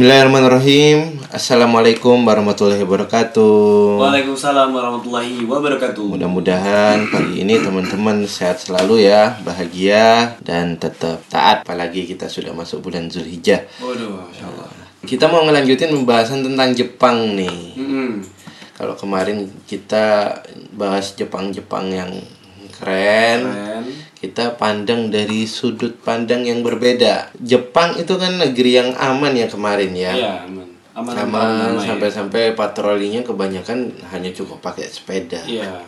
Bismillahirrahmanirrahim. Assalamualaikum warahmatullahi wabarakatuh. Waalaikumsalam warahmatullahi wabarakatuh. Mudah-mudahan pagi ini teman-teman sehat selalu ya, bahagia dan tetap taat. Apalagi kita sudah masuk bulan Zulhijjah. Waduh, Allah. Kita mau ngelanjutin pembahasan tentang Jepang nih. Mm-mm. Kalau kemarin kita bahas Jepang-Jepang yang keren, Keren. Kita pandang dari sudut pandang yang berbeda. Jepang itu kan negeri yang aman ya kemarin ya. Iya, aman. Aman, sampai-sampai patrolinya kebanyakan hanya cukup pakai sepeda. Iya.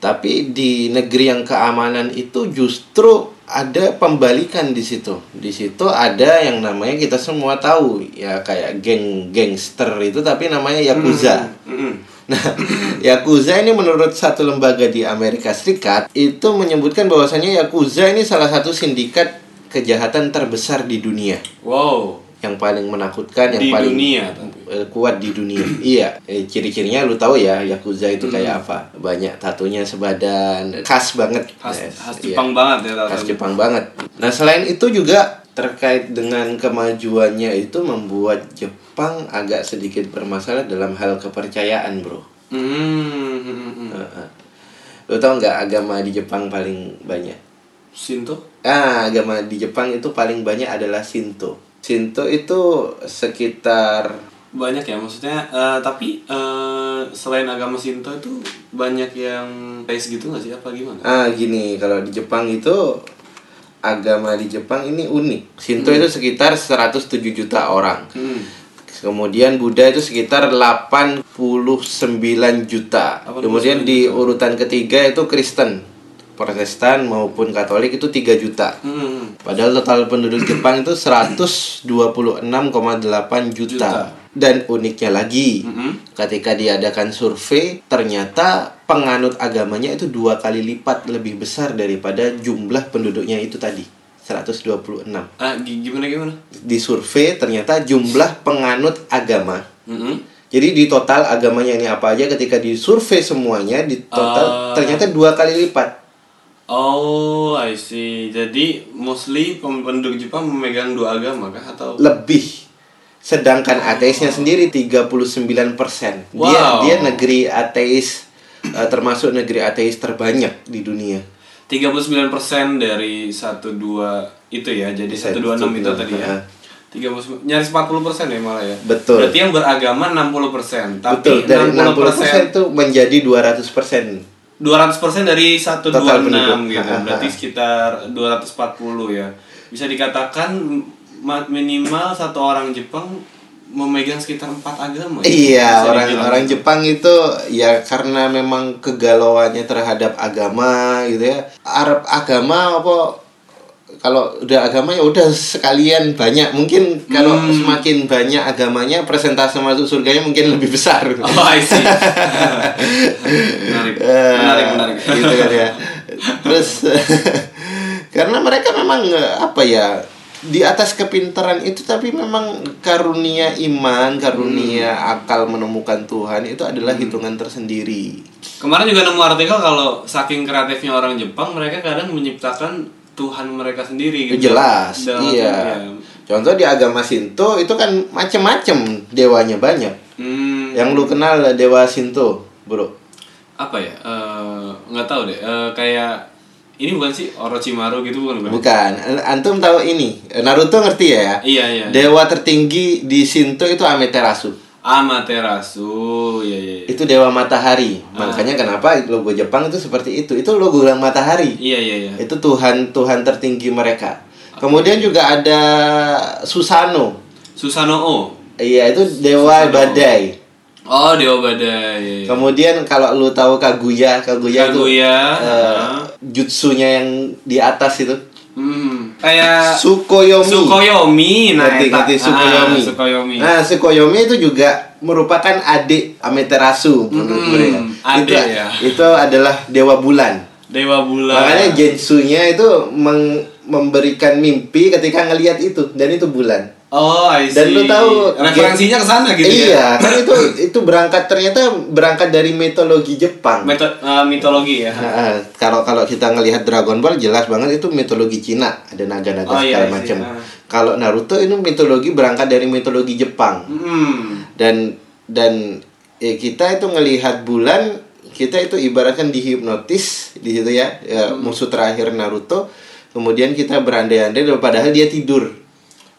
Tapi di negeri yang keamanan itu justru ada pembalikan di situ. Di situ ada yang namanya kita semua tahu ya kayak geng gangster itu tapi namanya yakuza. Mm-mm. Nah, Yakuza ini menurut satu lembaga di Amerika Serikat itu menyebutkan bahwasanya Yakuza ini salah satu sindikat kejahatan terbesar di dunia Wow. yang paling menakutkan yang Di paling dunia, tapi. eh, kuat di dunia. iya, eh, ciri-cirinya lu tahu ya Yakuza itu kayak apa? Banyak tatunya sebadan, khas banget. Khas, Yes, khas iya. Jepang banget ya Khas. Jepang banget. Nah, selain itu juga terkait dengan kemajuannya itu membuat Jepang agak sedikit bermasalah dalam hal kepercayaan, Bro. Mm, mm, mm, mm. Heeh. Lo tau nggak agama di Jepang paling banyak? Shinto? Ah, agama di Jepang itu paling banyak adalah Shinto. Shinto itu sekitar Banyak ya maksudnya eh, tapi eh, selain agama Shinto itu banyak yang tes gitu nggak sih apa gimana? ah gini, kalau di Jepang itu agama di Jepang ini unik. Shinto itu sekitar 107 juta orang. Hmm. Kemudian Buddha itu sekitar 89 juta. 89 Kemudian di urutan ketiga itu Kristen. Protestan maupun Katolik itu 3 juta. Hmm. Padahal total penduduk Jepang itu 126,8 juta. Juta. Dan uniknya lagi, Mm-mm. ketika diadakan survei, ternyata penganut agamanya itu dua kali lipat lebih besar daripada jumlah penduduknya itu tadi. 126. Ah, gi- gimana gimana? Di survei ternyata jumlah penganut agama. Mm-mm. Jadi di total agamanya ini apa aja ketika disurvei semuanya di total Ah. ternyata dua kali lipat. Oh, I see. Jadi mostly penduduk Jepang memegang dua agama kah atau lebih sedangkan ateisnya sendiri 39% dia Wow. dia negeri ateis eh, termasuk negeri ateis terbanyak di dunia 39% dari 12 itu ya. Jadi Bisa 126 itu tadi ya. ha. 39 nyaris 40% ya malah ya. Betul. Berarti yang beragama 60%. Tapi betul dari 60% 60% itu menjadi 200% 200% dari 126 Total penduduk. gitu. Berarti sekitar 240 ya. Bisa dikatakan ma- minimal satu orang Jepang memegang sekitar empat agama. ya? iya Bisa orang dibilang. orang Jepang itu ya karena memang kegalauannya terhadap agama gitu ya Arab agama apa kalau udah agama ya udah sekalian banyak mungkin kalau Hmm. semakin banyak agamanya persentase masuk surganya mungkin lebih besar Oh, I see. menarik. Eh, menarik, menarik. gitu kan ya terus karena mereka memang eh, apa ya di atas kepintaran itu tapi memang karunia iman karunia akal menemukan Tuhan itu adalah hitungan tersendiri. Kemarin juga nemu artikel kalau saking kreatifnya orang Jepang, mereka kadang menciptakan Tuhan mereka sendiri gitu. jelas Dalam iya. artian, contoh di agama Shinto itu kan macem-macem dewanya banyak. Hmm, yang lu kenal dewa Shinto bro. Apa ya? Eh, nggak tahu deh. Eh, kayak ini bukan sih Orochimaru gitu bukan? bukan? bukan antum tahu ini Naruto ngerti ya Iya, iya. dewa tertinggi di Shinto itu Amaterasu Amaterasu, iya iya. iya. itu dewa matahari Ah. makanya kenapa logo Jepang itu seperti itu itu logo yang matahari Iya iya iya. itu Tuhan Tuhan tertinggi mereka kemudian juga ada Susano Susanoo. iya itu dewa Susano. badai Oh, Dewa Badai. kemudian kalau lu tahu Kaguya Kaguya, itu Kaguya. eh, ah. jutsunya yang di atas itu Hmm, kayak Sukoyomi Sukoyomi, nah ngerti ngerti Sukoyomi. Ah, Sukoyomi. Nah, Sukoyomi itu juga merupakan adik Amaterasu menurut Hmm, mereka. adik itu, ya. itu adalah dewa bulan. Dewa Bulan. Makanya Gensunya itu meng- memberikan mimpi ketika ngelihat itu dan itu bulan. Oh, I see. Dan lu tahu referensinya ke sana gitu iya, ya. kan itu itu berangkat ternyata berangkat dari mitologi Jepang. Meto- eh, mitologi ya. Nah, kalau kalau kita ngelihat Dragon Ball jelas banget itu mitologi Cina, ada naga-naga Oh, iya, segala iya, macam. iya. kalau Naruto ini mitologi berangkat dari mitologi Jepang Hmm. dan dan eh, kita itu ngelihat bulan kita itu ibaratkan dihipnotis di situ ya, ya musuh terakhir Naruto kemudian kita berandai-andai padahal dia tidur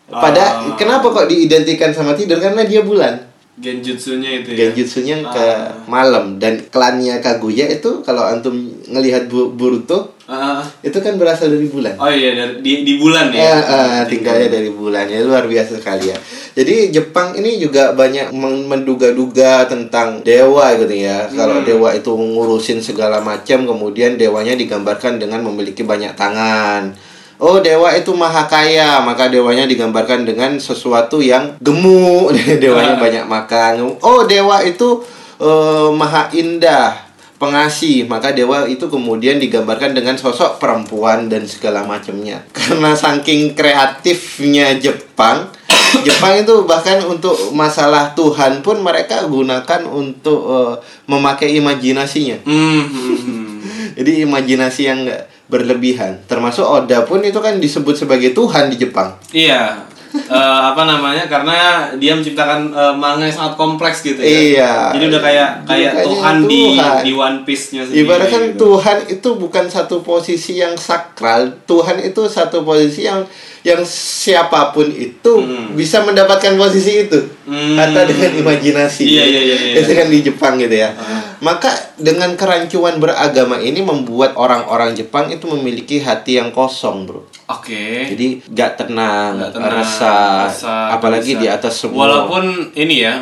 pada Ah. kenapa kok diidentikan sama tidur karena dia bulan Genjutsunya itu ya. genjutsunya ke Ah. malam dan klannya Kaguya itu kalau antum ngelihat Bu- Boruto Ah, itu kan berasal dari bulan oh iya dari di, di bulan ya. Eh, eh, tinggalnya dari bulan ya luar biasa sekali ya. Jadi Jepang ini juga banyak men- menduga-duga tentang dewa gitu ya. Kalau dewa itu ngurusin segala macam, kemudian dewanya digambarkan dengan memiliki banyak tangan. Oh dewa itu maha kaya, maka dewanya digambarkan dengan sesuatu yang gemuk. Dewanya banyak makan. Oh dewa itu eh, maha indah, pengasih maka dewa itu kemudian digambarkan dengan sosok perempuan dan segala macamnya karena saking kreatifnya Jepang Jepang itu bahkan untuk masalah Tuhan pun mereka gunakan untuk eh, memakai imajinasinya Hmm, hmm, hmm. jadi imajinasi yang nggak berlebihan termasuk Oda pun itu kan disebut sebagai Tuhan di Jepang Iya. Eh, apa namanya? Karena dia menciptakan eh, manga yang sangat kompleks gitu ya. Iya. Jadi udah kayak kayak Kayaknya Tuhan, di Tuhan. di One Piece-nya sendiri. Ibaratkan gitu. Tuhan itu bukan satu posisi yang sakral. Tuhan itu satu posisi yang yang siapa pun itu Hmm. bisa mendapatkan posisi itu. Hmm. Atau dengan imajinasi. Iya, iya, iya, iya. Itu kan di Jepang gitu ya. Ah. Maka dengan kerancuan beragama ini membuat orang-orang Jepang itu memiliki hati yang kosong, Bro. Oke. Jadi gak tenang, Nggak tenang, resah, resah, apalagi di atas semua. Walaupun ini ya,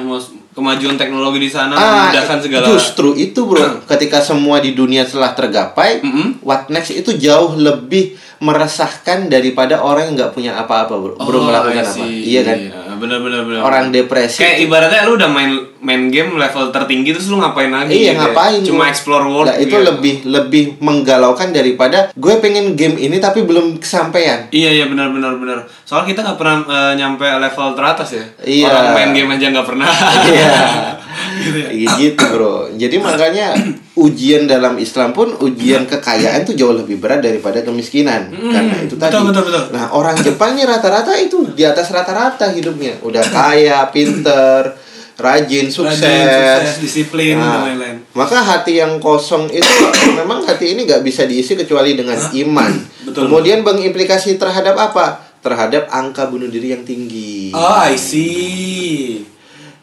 kemajuan teknologi di sana Ah, memudahkan segala justru itu bro ketika semua di dunia telah tergapai Mm-mm. what next itu jauh lebih meresahkan daripada orang yang nggak punya apa-apa bro Oh, belum melakukan apa iya kan benar benar benar orang depresi kayak ibaratnya lu udah main main game level tertinggi terus lu ngapain lagi Iya gitu ya? ngapain cuma bro? explore world Nah, itu gitu. lebih lebih menggalaukan daripada gue pengen game ini tapi belum kesampaian Iya iya benar benar benar. Soal kita nggak pernah eh, nyampe level teratas ya. Iya. Orang main game aja nggak pernah. Iya. gitu ya. Iya gitu bro. Jadi makanya ujian dalam Islam pun ujian kekayaan tuh jauh lebih berat daripada kemiskinan. Karena itu tadi. Betul, betul, betul. nah orang Jepang ini rata-rata itu di atas rata-rata hidupnya. Udah kaya pinter rajin sukses, Rajin, sukses, disiplin Nah, dan lain-lain. maka hati yang kosong itu memang hati ini nggak bisa diisi kecuali dengan iman. Betul, kemudian mengimplikasi terhadap apa? Terhadap angka bunuh diri yang tinggi. Oh, I see.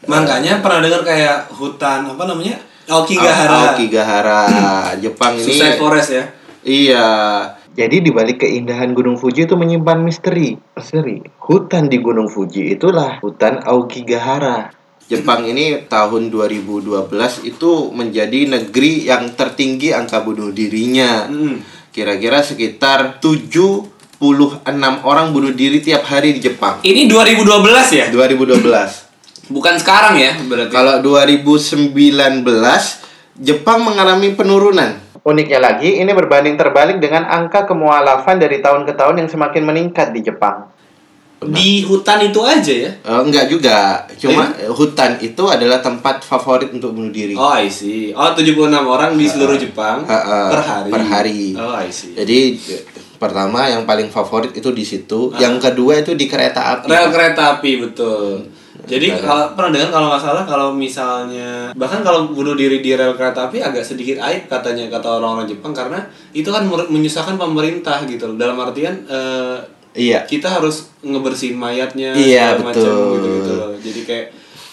Makanya pernah dengar kayak hutan apa namanya? Aokigahara. Aokigahara Jepang ini Suicide Forest ya. Iya. Jadi di balik keindahan Gunung Fuji itu menyimpan misteri. Misteri. Hutan di Gunung Fuji itulah hutan Aokigahara. Jepang ini tahun 2012 itu menjadi negeri yang tertinggi angka bunuh dirinya. Hmm. Kira-kira sekitar 76 orang bunuh diri tiap hari di Jepang. Ini 2012 ya? 2012. Bukan sekarang ya berarti. Kalau 2019 Jepang mengalami penurunan. Uniknya lagi, ini berbanding terbalik dengan angka kemualafan dari tahun ke tahun yang semakin meningkat di Jepang. di hutan itu aja ya? Eh, enggak juga, cuma eh, hutan itu adalah tempat favorit untuk bunuh diri. Oh, I see. Oh, 76 orang di seluruh Jepang Ha, ha, per hari. per hari. Oh, I see. Jadi eh, pertama yang paling favorit itu di situ, yang kedua itu di kereta api. Rel kereta api betul. Jadi kalau pernah dengar kalau nggak salah kalau misalnya bahkan kalau bunuh diri di rel kereta api agak sedikit aib katanya kata orang-orang Jepang karena itu kan menyusahkan pemerintah gitu loh. Dalam artian eh, Iya. kita harus ngebersihin mayatnya Iya, segala macam betul. gitu-gitu loh. Jadi kayak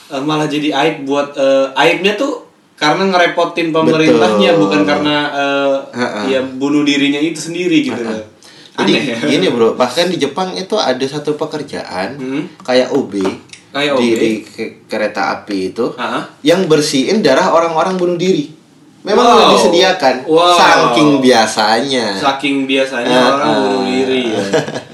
eh, malah jadi aib buat eh, aibnya tuh karena ngerepotin pemerintahnya Betul. bukan karena Ha-ha. ya bunuh dirinya itu sendiri gitu loh. Jadi Aneh ya. gini bro, bahkan di Jepang itu ada satu pekerjaan Hmm. kayak OB, Kayak di, OB. di ke- kereta api itu Ha-ha. yang bersihin darah orang-orang bunuh diri. Memang Wow. udah disediakan, Wow. saking biasanya. saking biasanya Ah, orang ah. bunuh diri ya.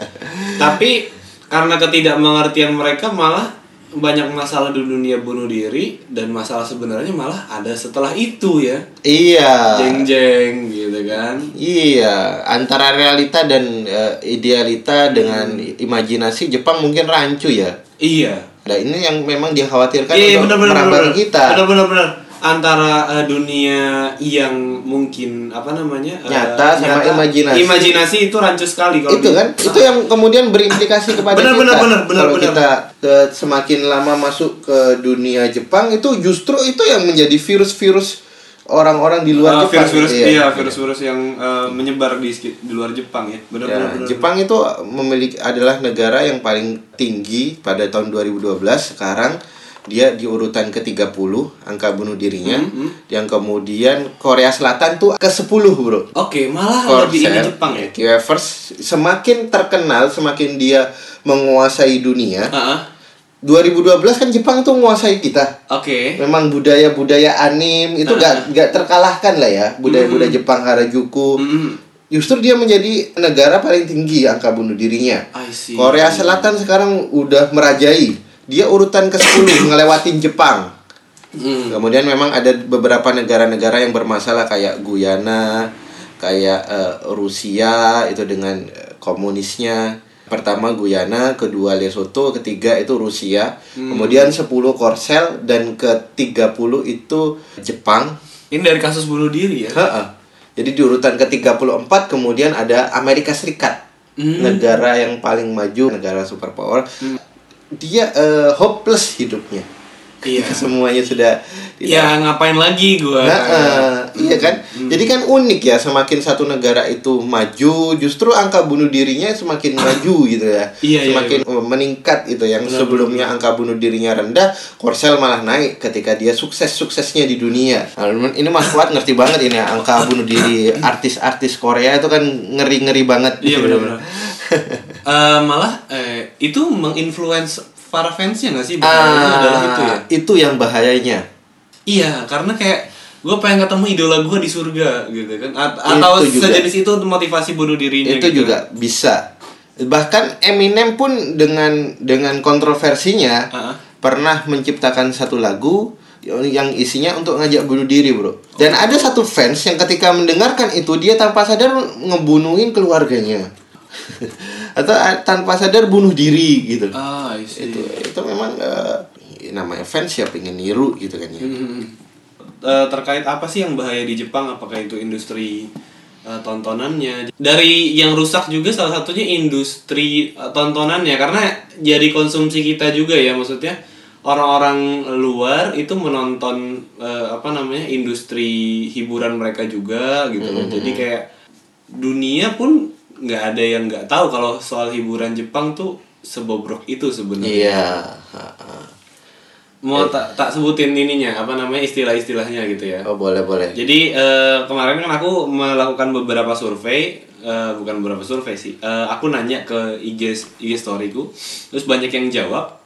Tapi karena ketidakmengertian mereka malah banyak masalah di dunia bunuh diri dan masalah sebenarnya malah ada setelah itu ya. Iya. Jeng-jeng gitu kan. Iya, antara realita dan eh, idealita dengan imajinasi Jepang mungkin rancu ya. Iya. Nah, ini yang memang dikhawatirkan Iya, untuk benar. kita. Benar benar. antara eh, dunia yang mungkin apa namanya eh, Nyata sama imajinasi. imajinasi itu rancu sekali kalau itu di- kan itu yang kemudian berimplikasi kepada Benar, kita benar, benar, kalau benar. kita ke- semakin lama masuk ke dunia Jepang itu justru itu yang menjadi virus-virus orang-orang di luar Ah, Jepang. virus-virus gitu ya. iya. virus-virus yang eh, menyebar di di luar Jepang ya. Benar Ya, benar Jepang itu memiliki adalah negara yang paling tinggi pada tahun 2012 sekarang dia di urutan ke-30 angka bunuh dirinya. Hmm, yang kemudian Korea Selatan tuh ke-10 bro. Oke malah lebih ini Jepang ya? Kieverse, semakin terkenal semakin dia menguasai dunia Ah, ah. 2012 kan Jepang tuh menguasai kita. Oke. Memang budaya-budaya anim itu gak, gak terkalahkan lah ya budaya-budaya Jepang Harajuku. Hmm, justru dia menjadi negara paling tinggi angka bunuh dirinya. I see. Korea Selatan sekarang udah merajai. Dia urutan ke-10 ngelewatin Jepang. Hmm. kemudian memang ada beberapa negara-negara yang bermasalah kayak Guyana kayak eh, Rusia itu dengan eh, komunisnya pertama Guyana kedua Lesotho ketiga itu Rusia kemudian 10 Korsel dan ke-30 itu Jepang ini dari kasus bunuh diri ya Heeh. Jadi di urutan ke-34 kemudian ada Amerika Serikat. Negara yang paling maju, negara superpower. Dia eh, hopeless hidupnya. Iya. Semuanya sudah tidak ya ngapain lagi gua Nah, eh, iya kan? Jadi kan unik ya, semakin satu negara itu maju, justru angka bunuh dirinya semakin maju gitu ya. Iya, iya, semakin meningkat itu yang sebelumnya angka bunuh dirinya rendah, Korsel malah naik ketika dia sukses-suksesnya di dunia. Nah, ini Mas Fuad ngerti banget ini ya, angka bunuh diri artis-artis Korea itu kan ngeri-ngeri banget. Iya gitu. benar-benar. Eh, malah eh, itu menginfluence para fansnya nggak sih? Ah, adalah itu ya. itu yang bahayanya. Iya, karena kayak gue pengen ketemu idola gue di surga gitu kan, A- atau Itu juga. sejenis itu untuk motivasi bunuh dirinya. itu gitu. juga bisa bahkan Eminem pun dengan dengan kontroversinya Ah. pernah menciptakan satu lagu yang isinya untuk ngajak bunuh diri bro dan ada satu fans yang ketika mendengarkan itu dia tanpa sadar ngebunuhin keluarganya atau a- tanpa sadar bunuh diri gitu Ah, itu itu memang eh, namanya fans ya pengen niru gitu kan ya Hmm. Eh, terkait apa sih yang bahaya di Jepang? Apakah itu industri eh, tontonannya? Dari yang rusak juga salah satunya industri eh, tontonannya karena jadi konsumsi kita juga ya maksudnya orang-orang luar itu menonton eh, apa namanya industri hiburan mereka juga gitu loh. Jadi kayak dunia pun nggak ada yang nggak tahu kalau soal hiburan Jepang tuh sebobrok itu sebenarnya. Iya. Mau tak tak sebutin ininya apa namanya istilah-istilahnya gitu ya. Oh boleh boleh. Jadi eh, kemarin kan aku melakukan beberapa survei eh, bukan beberapa survei sih Eh, aku nanya ke IG IG storyku terus banyak yang jawab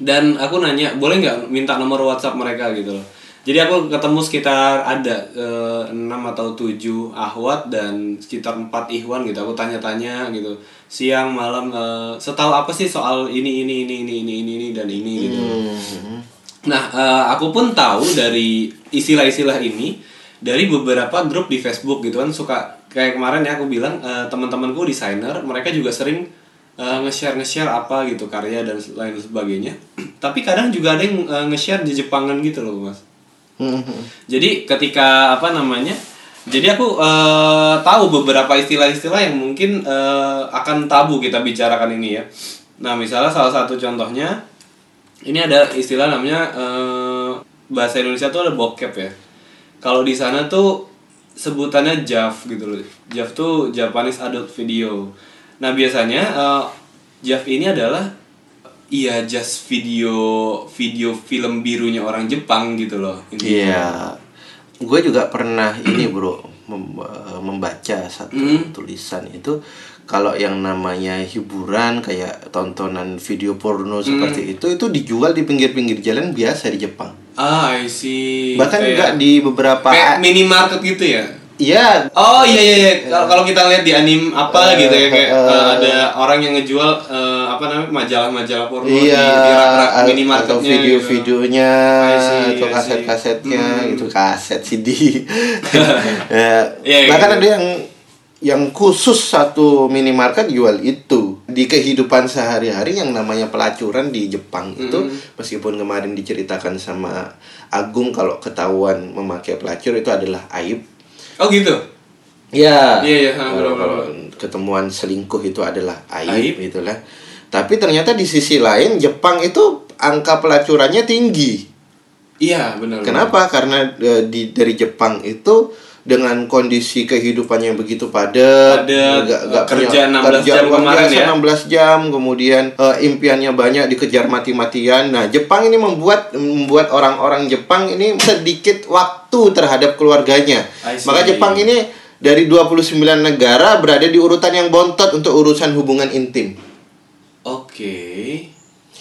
dan aku nanya boleh nggak minta nomor WhatsApp mereka? gitu loh jadi aku ketemu sekitar ada eh, 6 atau 7 ahwat dan sekitar 4 ihwan gitu aku tanya-tanya gitu siang malam eh, setahu apa sih soal ini ini ini ini ini ini, ini dan ini gitu Hmm. Nah, eh, aku pun tahu dari istilah-istilah ini dari beberapa grup di Facebook gitu kan suka kayak kemarin ya aku bilang eh, teman-temanku desainer mereka juga sering eh, nge-share nge-share apa gitu karya dan lain sebagainya. Tapi kadang juga ada yang eh, nge-share di Jepangan gitu loh, Mas. Jadi ketika apa namanya? Jadi aku eh, tahu beberapa istilah-istilah yang mungkin eh, akan tabu kita bicarakan ini ya. Nah, misalnya salah satu contohnya ini ada istilah namanya eh, bahasa Indonesia tuh ada bokep ya. Kalau di sana tuh sebutannya JAV gitu loh. JAV tuh Japanese Adult Video. Nah, biasanya eh, JAV ini adalah iya just video video film birunya orang Jepang gitu loh. Iya. Gue juga pernah ini bro mem- eh, membaca satu Hmm. tulisan itu kalau yang namanya hiburan kayak tontonan video porno Hmm. seperti itu itu dijual di pinggir-pinggir jalan biasa di Jepang. Ah, I see. Bahkan Kayak- juga di beberapa minimarket gitu ya. Iya, Oh iya iya, iya. kalau kalau kita lihat di anim apa Eh, gitu ya kayak eh, eh, ada orang yang ngejual eh, apa namanya majalah-majalah porno iya di, di rak-rak minimarketnya atau gitu. video-videonya I see, atau kaset-kasetnya Hmm. itu kaset CD. ya, Iya, bahkan gitu. ada yang yang khusus satu minimarket jual itu. di kehidupan sehari-hari yang namanya pelacuran di Jepang itu Mm-mm. meskipun kemarin diceritakan sama Agung kalau ketahuan memakai pelacur itu adalah aib. Oh gitu. Ya. Iya, iya, benar, benar. ketemuan selingkuh itu adalah aib, Aib. itulah. Tapi ternyata di sisi lain Jepang itu angka pelacurannya tinggi. Iya benar. Kenapa? Karena e, di dari Jepang itu dengan kondisi kehidupan yang begitu padat, Padat, nggak- eh, kerja punya- 16 jam kemarin biasa, ya. 16 jam, kemudian eh, impiannya banyak dikejar mati-matian. Nah, Jepang ini membuat membuat orang-orang Jepang ini sedikit waktu terhadap keluarganya. Maka Jepang ini dari 29 negara berada di urutan yang bontot untuk urusan hubungan intim. Oke.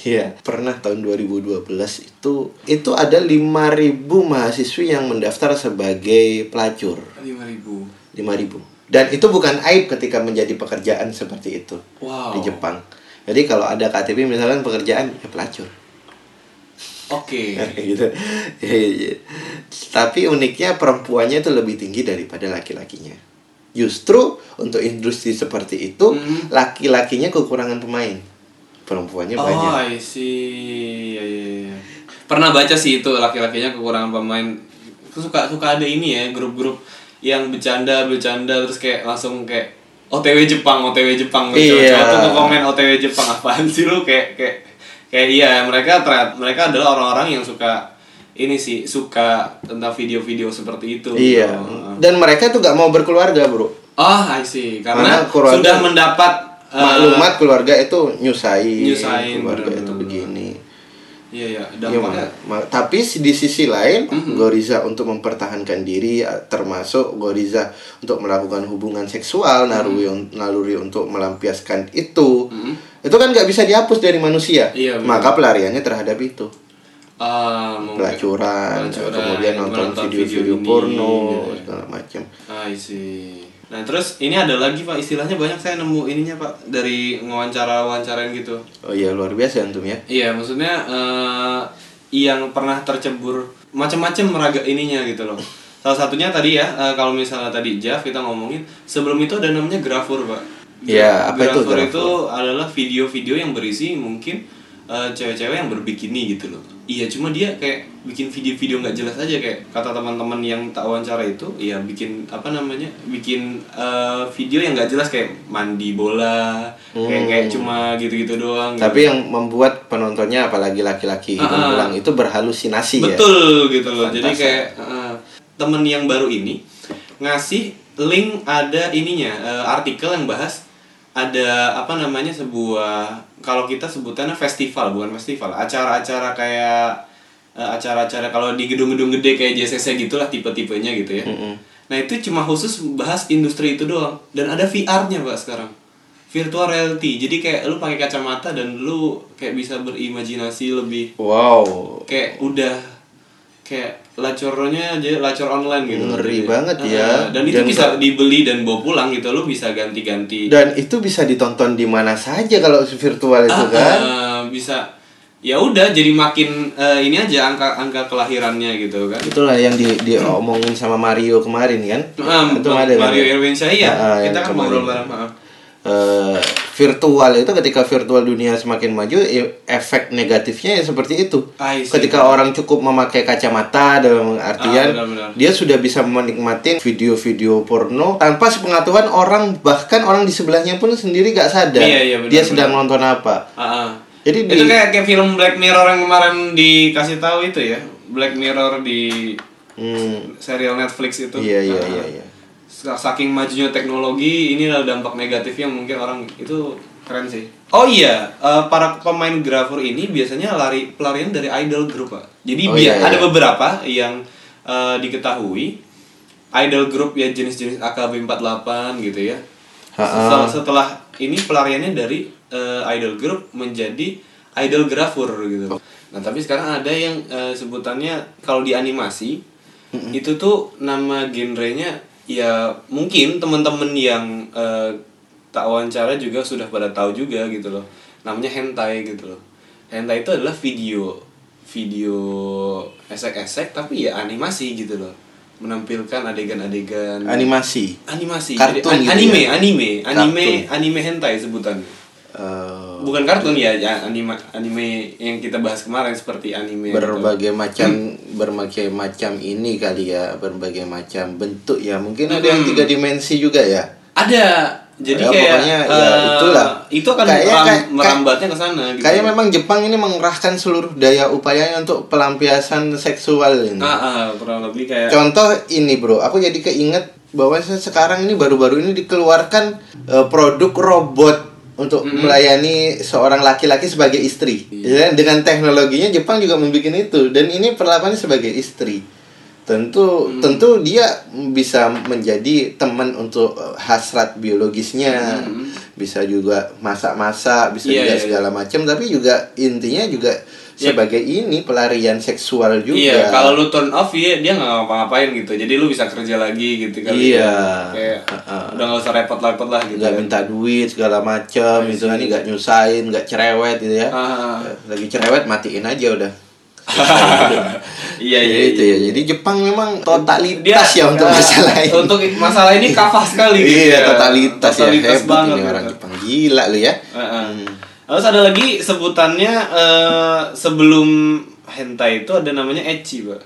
Iya, pernah tahun 2012 itu itu ada 5000 mahasiswi yang mendaftar sebagai pelacur. Lima ribu. 5000. Dan itu bukan aib ketika menjadi pekerjaan seperti itu Wow. di Jepang. Jadi kalau ada KTP misalkan pekerjaan ya pelacur. Oke. gitu. Ya, ya, ya. Tapi uniknya perempuannya itu lebih tinggi daripada laki-lakinya. Justru untuk industri seperti itu Mhm. laki-lakinya kekurangan pemain. Perempuannya Oh, banyak. I see. Iya, iya, iya. Pernah baca sih itu laki-lakinya kekurangan pemain. Suka suka ada ini ya grup-grup yang bercanda bercanda terus kayak langsung kayak OTW Jepang, OTW Jepang. Iya. Cowok-cowok tuh komen OTW Jepang apaan sih lu kayak kayak kayak iya mereka ternyata mereka adalah orang-orang yang suka ini sih suka tentang video-video seperti itu. Iya. gitu. Dan mereka tuh gak mau berkeluarga, Bro. Oh, I see. Karena Karena keluarga- sudah mendapat eh, Maklumat keluarga itu nyusahin, keluarga bener-bener. itu begini. Iya, iya. Iya, Dampaknya ma- tapi di sisi lain, Mhm. Goriza untuk mempertahankan diri, ya, termasuk Goriza untuk melakukan hubungan seksual, naluri, Mhm. naluri untuk melampiaskan itu, itu kan nggak bisa dihapus dari manusia. Iya. Maka pelariannya terhadap itu, ah, mungkin- pelacuran, Pelacuran, kemudian nonton video-video ini, porno, gitu ya. segala macam. I see. Nah terus ini ada lagi pak istilahnya banyak saya nemu ininya pak dari wawancara wawancarain gitu. Oh iya luar biasa antum ya. Iya maksudnya eh, yang pernah tercebur macam-macam meraga ininya gitu loh. Salah satunya tadi ya eh, kalau misalnya tadi Jeff kita ngomongin sebelum itu ada namanya grafur pak. Iya, apa itu grafur itu adalah video-video yang berisi mungkin eh, cewek-cewek yang berbikini gitu loh. Iya cuma dia kayak bikin video-video nggak jelas aja kayak kata teman-teman yang tak wawancara itu, iya bikin apa namanya bikin eh, video yang nggak jelas kayak mandi bola, kayak kayak cuma gitu-gitu doang. gitu. Hmm. Tapi yang membuat penontonnya apalagi laki-laki hidung Ah, ah. belang itu berhalusinasi ya. Betul gitu loh. Jadi Fantastis. kayak eh, temen yang baru ini ngasih link ada ininya eh, artikel yang bahas ada apa namanya sebuah kalau kita sebutannya festival bukan festival acara-acara kayak eh, acara-acara kalau di gedung-gedung gede kayak JCC gitulah tipe-tipenya gitu ya. Mm-mm. Nah itu cuma khusus bahas industri itu doang dan ada VR-nya pak sekarang virtual reality jadi kayak lu pakai kacamata dan lu kayak bisa berimajinasi lebih Wow. kayak udah kayak lacornya aja lacor online gitu Ngeri Jadi, banget ya. dan itu Dan bisa dibeli dan bawa pulang gitu lu bisa ganti-ganti Dan itu bisa ditonton di mana saja kalau virtual itu Ah, kan. eh, bisa ya udah jadi makin eh, ini aja angka angka kelahirannya gitu kan Itulah yang di diomongin sama Mario kemarin kan. Ah, itu ada kan? Mario Irwinsyah ya Ah, ah, kita kan ngobrol bareng maaf Eh, virtual itu ketika virtual dunia semakin maju efek negatifnya ya seperti itu. See. Ketika orang cukup memakai kacamata dalam artian Ah, benar-benar. dia sudah bisa menikmati video-video porno tanpa sepengetahuan orang bahkan orang di sebelahnya pun sendiri gak sadar Iya, iya, benar, dia benar. sedang nonton apa. Ah, ah. Jadi itu di- kayak kayak film Black Mirror yang kemarin dikasih tahu itu ya Black Mirror di Hmm, serial Netflix itu iya iya Ah, iya iya. Saking majunya teknologi ini adalah dampak negatif yang mungkin orang itu keren sih. Oh iya eh, para pemain grafur ini biasanya lari pelarian dari idol group pak. Jadi Oh, iya, iya. ada beberapa yang eh, diketahui. Idol group ya jenis-jenis AKB48 gitu ya. Setelah, setelah ini pelariannya dari eh, idol group menjadi idol grafur gitu. Nah tapi sekarang ada yang eh, sebutannya kalau di animasi itu tuh nama genrenya ya mungkin teman-teman yang eh, tak wawancara juga sudah pada tahu juga gitu loh. Namanya hentai gitu loh. Hentai itu adalah video video esek-esek tapi ya animasi gitu loh. Menampilkan adegan-adegan. Animasi. animasi. Kartun Jadi, an- gitu anime, ya? anime. Anime Kartun. anime hentai sebutannya. Eh, Bukan kartun ya, ya anime anime yang kita bahas kemarin seperti anime. atau- berbagai macam berbagai macam ini kali ya berbagai macam bentuk ya mungkin ada yang tiga dimensi juga ya Ada. Jadi Ya, kayak pokoknya ya eh, itulah. Itu akan Kayaknya meram- kayak- merambatnya ke sana gitu. Kayaknya memang Jepang ini mengerahkan seluruh daya upayanya untuk pelampiasan seksual ini. Ah, ah, kurang lebih kayak Contoh ini bro, aku jadi keinget bahwa sekarang ini baru-baru ini dikeluarkan eh, produk robot untuk melayani seorang laki-laki sebagai istri. Iya. Ya, dengan teknologinya Jepang juga membuat itu dan ini perlakuannya sebagai istri. Tentu Mm. tentu dia bisa menjadi teman untuk eh, hasrat biologisnya. Bisa juga masak-masak, bisa Mm. Iya, juga iya, segala macam tapi juga intinya juga Yep. sebagai ini pelarian seksual juga. Iya, kalau lu turn off ya dia nggak ngapa-ngapain gitu. Jadi lu bisa kerja lagi gitu kan. Iya. Kayak Heeh. udah nggak usah repot-repot lah gitu. nggak kan. minta duit segala macam itu kan nggak nyusahin nggak cerewet gitu ya Ah. lagi cerewet matiin aja udah Iya, iya, itu iya. ya jadi Jepang memang totalitas Dia ya untuk eh, masalah ini Untuk masalah ini kafah sekali gitu iya ya. totalitas, ya Totalitas hebat banget. ini orang gitu. Jepang gila lu ya Heeh. Terus ada lagi sebutannya eh, sebelum hentai itu ada namanya ecchi, Pak.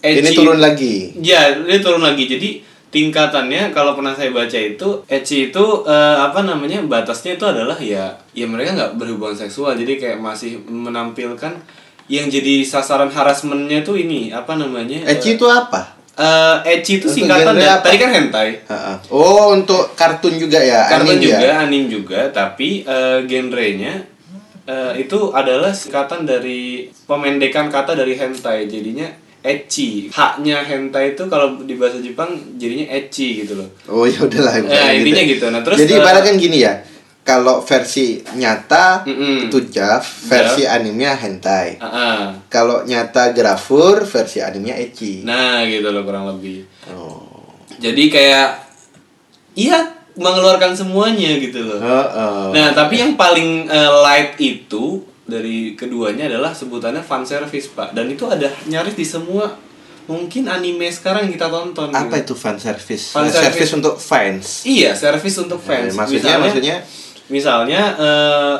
ini turun lagi Ya, ini turun lagi. Jadi tingkatannya kalau pernah saya baca itu ecchi itu eh, apa namanya batasnya itu adalah ya ya mereka nggak berhubungan seksual jadi kayak masih menampilkan yang jadi sasaran harassmentnya tuh ini apa namanya Ecchi itu apa Eh, ecchi itu singkatan dari tadi kan hentai. Ha-ha. oh untuk kartun juga ya? Kartun anime juga? ya? anim juga. Tapi eh, genrenya eh, itu adalah singkatan dari pemendekan kata dari hentai. Jadinya ecchi haknya hentai itu kalau di bahasa Jepang jadinya ecchi gitu loh. Oh ya udahlah bukan intinya gitu. Nah, terus, jadi eh, ibarat kan gini ya kalau versi nyata Mm-mm. itu JAV versi animenya hentai Ah, ah. kalau nyata grafur versi animenya ecchi nah gitu loh kurang lebih oh jadi kayak iya mengeluarkan semuanya gitu loh Heeh. Nah, tapi yang paling eh, light itu dari keduanya adalah sebutannya fan service, Pak. Dan itu ada nyaris di semua mungkin anime sekarang yang kita tonton. apa gitu. itu fan service? Fan service service. untuk fans. Iya, service untuk fans. Eh, maksudnya misalnya, maksudnya misalnya eh,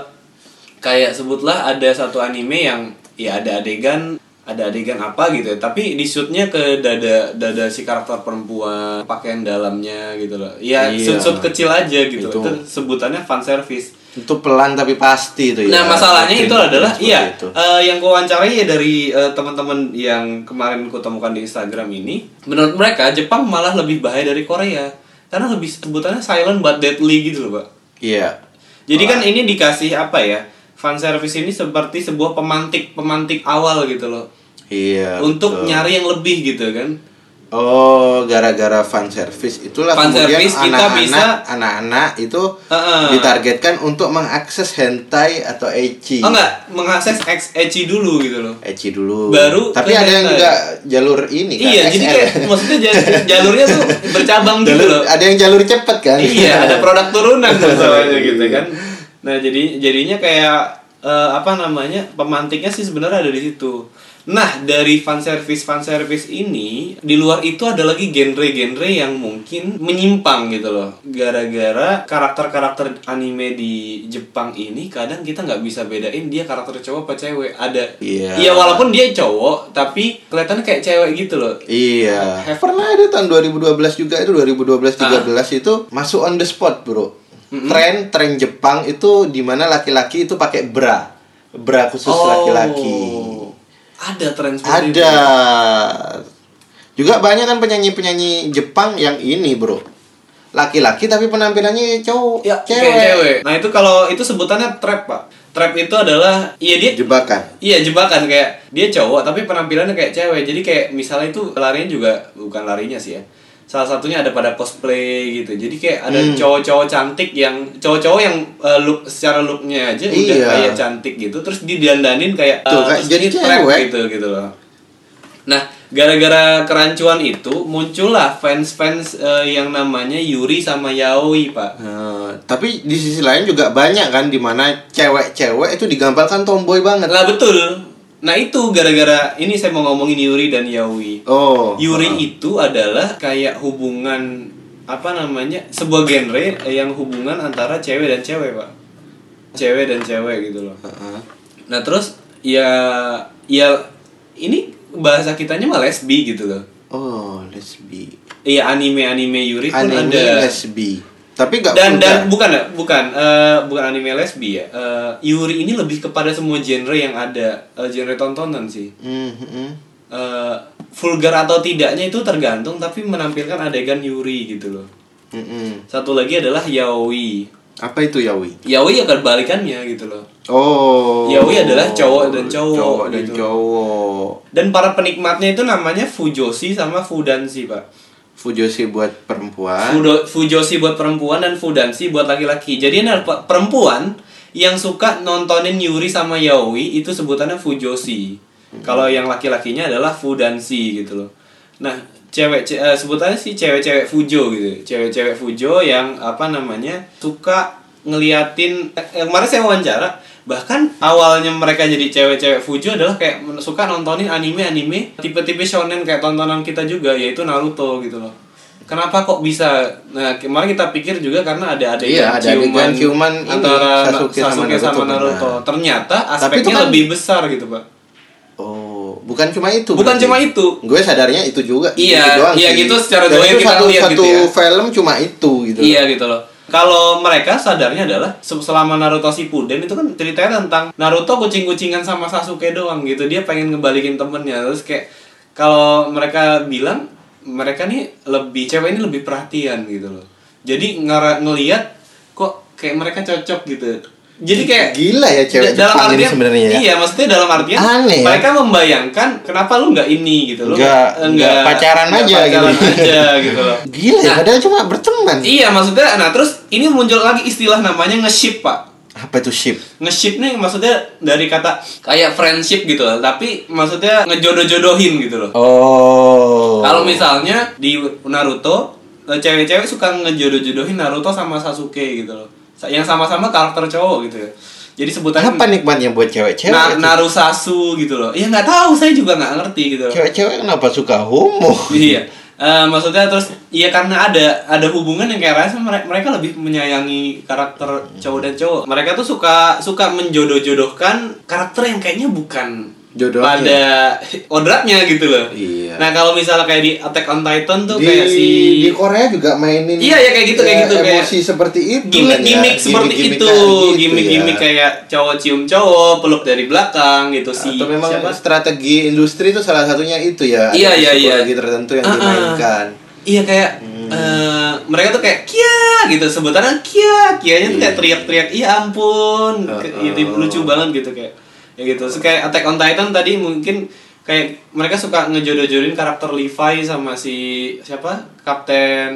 kayak sebutlah ada satu anime yang ya ada adegan ada adegan apa gitu ya tapi di shootnya ke dada dada si karakter perempuan pakaian dalamnya gitu loh ya Iya. shoot shoot kecil aja gitu Itu. itu sebutannya fan service itu pelan tapi pasti itu ya. Nah masalahnya Mungkin itu adalah iya itu. eh, yang kuwawancarai ya dari eh, teman-teman yang kemarin kutemukan di Instagram ini menurut mereka Jepang malah lebih bahaya dari Korea karena lebih sebutannya silent but deadly gitu loh pak. Iya. Jadi kan ini dikasih apa ya fan service ini seperti sebuah pemantik pemantik awal gitu loh Iya. untuk betul. nyari yang lebih gitu kan. Oh, gara-gara fan service itulah Fan kemudian anak-anak bisa- anak-anak itu Heeh. ditargetkan untuk mengakses hentai atau ecchi. Oh enggak mengakses ecchi dulu gitu loh. Ecchi dulu. Baru Tapi ada yang hentai. juga jalur ini kan. Iya, jadi kayak maksudnya ja- jalurnya tuh bercabang gitu jalur, loh. ada yang jalur cepet kan? iya ada produk turunan masalahnya gitu kan nah jadi jadinya kayak eh, apa namanya pemantiknya sih sebenarnya ada di situ nah dari fan service fan service ini di luar itu ada lagi genre-genre yang mungkin menyimpang gitu loh gara-gara karakter-karakter anime di Jepang ini kadang kita nggak bisa bedain dia karakter cowok apa cewek ada Iya. iya walaupun dia cowok tapi kelihatannya kayak cewek gitu loh Iya. Have- Pernah ada tahun 2012 juga itu 2012 13 Ah. itu masuk on the spot, Bro. Tren tren Jepang itu di mana laki-laki itu pakai bra. Bra khusus laki-laki. Oh. Ada tren seperti Ada. itu. Juga banyak kan penyanyi-penyanyi Jepang yang ini, Bro. Laki-laki tapi penampilannya cowok, Ya, cewek. cewek. Nah, itu kalau itu sebutannya trap, Pak. Trap itu adalah iya dia Jebakan. Iya jebakan kayak dia cowok tapi penampilannya kayak cewek. Jadi kayak misalnya itu larinya juga bukan larinya sih ya. Salah satunya ada pada cosplay gitu. Jadi kayak ada Hmm. cowok-cowok cantik yang cowok-cowok yang eh, look secara looknya aja udah Iya. kayak cantik gitu. Terus didandanin kayak Tuh, kayak terus jadi cewek. gitu gitu loh. Nah, gara-gara kerancuan itu muncullah fans-fans eh, yang namanya Yuri sama Yaoi, Pak. Nah, tapi di sisi lain juga banyak kan di mana cewek-cewek itu digambarkan tomboy banget. Nah, betul. Nah, itu gara-gara ini saya mau ngomongin Yuri dan Yaoi. Oh. Yuri heeh. itu adalah kayak hubungan apa namanya? sebuah genre yang hubungan antara cewek dan cewek, Pak. cewek dan cewek gitu loh Heeh. nah terus ya ya ini bahasa kitanya mah lesbi gitu loh Oh, lesbi. iya anime anime Yuri pun Anime ada lesbi. Tapi nggak dan dan bukan bukan eh, bukan anime lesbi ya Eh, Yuri ini lebih kepada semua genre yang ada eh, genre tontonan sih Hmm, hmm. Eh, vulgar atau tidaknya itu tergantung tapi menampilkan adegan Yuri gitu loh Hmm, hmm. satu lagi adalah yaoi Apa itu yaoi? yaoi ya kebalikannya gitu loh Oh. Yaoi adalah cowok dan cowok, Cowok dan gitu. cowok. dan para penikmatnya itu namanya fujoshi sama fudanshi pak Fujoshi buat perempuan. Fudo, fujoshi buat perempuan dan fudanshi buat laki-laki. Jadi ini perempuan yang suka nontonin Yuri sama yaoi itu sebutannya fujoshi. Kalau yang laki-lakinya adalah fudanshi gitu loh. Nah cewek ce- eh, sebutannya sih cewek-cewek fujo gitu. Cewek-cewek fujo yang apa namanya suka ngeliatin eh, eh, kemarin saya wawancara bahkan awalnya mereka jadi cewek-cewek fujo adalah kayak suka nontonin anime-anime tipe-tipe shonen kayak tontonan kita juga yaitu Naruto gitu loh kenapa kok bisa nah kemarin kita pikir juga karena ada adegan Iya, ada adegan ciuman ini, antara Sasuke Sasuke, sama sama, Naruto, Naruto benar. ternyata Tapi aspeknya kan- lebih besar gitu pak Oh, bukan cuma itu. Bukan berarti. cuma itu. Gue sadarnya itu juga. Iya, doang iya sih. gitu secara Dan doang itu kita satu, lihat satu gitu ya. film cuma itu gitu. Iya gitu loh. Kalau mereka sadarnya adalah se- selama Naruto Shippuden itu kan ceritanya tentang Naruto kucing-kucingan sama Sasuke doang gitu. Dia pengen ngebalikin temennya terus kayak kalau mereka bilang mereka nih lebih cewek ini lebih perhatian gitu loh. Jadi ngelihat kok kayak mereka cocok gitu. Jadi kayak Gila ya cewek dalam Jepang ini artian sebenarnya ya. Iya, maksudnya dalam artian Aneh ya. mereka membayangkan kenapa lu nggak ini gitu loh. Nggak- nggak pacaran nggak aja pacaran gitu. aja gitu loh. Gila ya, Nah, padahal cuma berteman. Iya maksudnya, nah terus ini muncul lagi istilah namanya nge-ship pak Apa itu ship? Nge-ship nih maksudnya dari kata kayak friendship gitu loh Tapi maksudnya ngejodoh-jodohin gitu loh Oh. Kalau misalnya di Naruto eh, Cewek-cewek suka ngejodoh-jodohin Naruto sama Sasuke gitu loh Yang sama-sama karakter cowok gitu ya Jadi sebutannya apa nikmatnya buat cewek-cewek? na itu? Narusasu gitu loh Ya nggak tahu saya juga nggak ngerti gitu loh Cewek-cewek kenapa suka homo? iya Eh, maksudnya terus iya karena ada ada hubungan yang kayak rasa mereka, mereka lebih menyayangi karakter cowok dan cowok mereka tuh suka suka menjodoh-jodohkan karakter yang kayaknya bukan Jodohnya. pada kodratnya gitu loh Iya. nah kalau misalnya kayak di Attack on Titan tuh di, kayak si di Korea juga mainin Iya, ya, kayak gitu, kayak gitu, kayak- emosi seperti itu gimmick-gimmick kan ya. seperti Gimmick-gimmick itu kayak gitu gimmick-gimmick ya. kayak cowok cium cowok peluk dari belakang gitu si atau memang siapa strategi industri itu salah satunya itu ya Iya, iya, iya. psikologi tertentu yang Ah, ah. dimainkan Iya kayak eh, mereka tuh kayak kia gitu sebutannya kia kianya tuh kayak Iya. teriak-teriak iya ampun Oh, Ke- oh. itu lucu banget gitu kayak ya gitu. So, kayak Attack on Titan tadi mungkin kayak mereka suka ngejodoh-jodohin karakter Levi sama si siapa? Kapten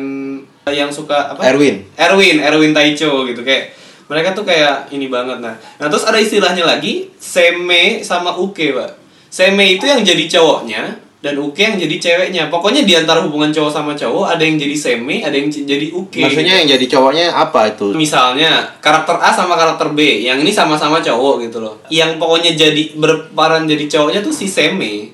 yang suka apa? Erwin. Erwin Erwin Taicho gitu. Kayak mereka tuh kayak ini banget. Nah nah terus ada istilahnya lagi seme sama uke pak. Seme itu yang jadi cowoknya dan uke yang jadi ceweknya. Pokoknya di antara hubungan cowok sama cowok ada yang jadi seme ada yang jadi uke. Maksudnya yang jadi cowoknya apa itu? Misalnya karakter A sama karakter B. Yang ini sama-sama cowok gitu loh. Yang pokoknya jadi berperan jadi cowoknya tuh si seme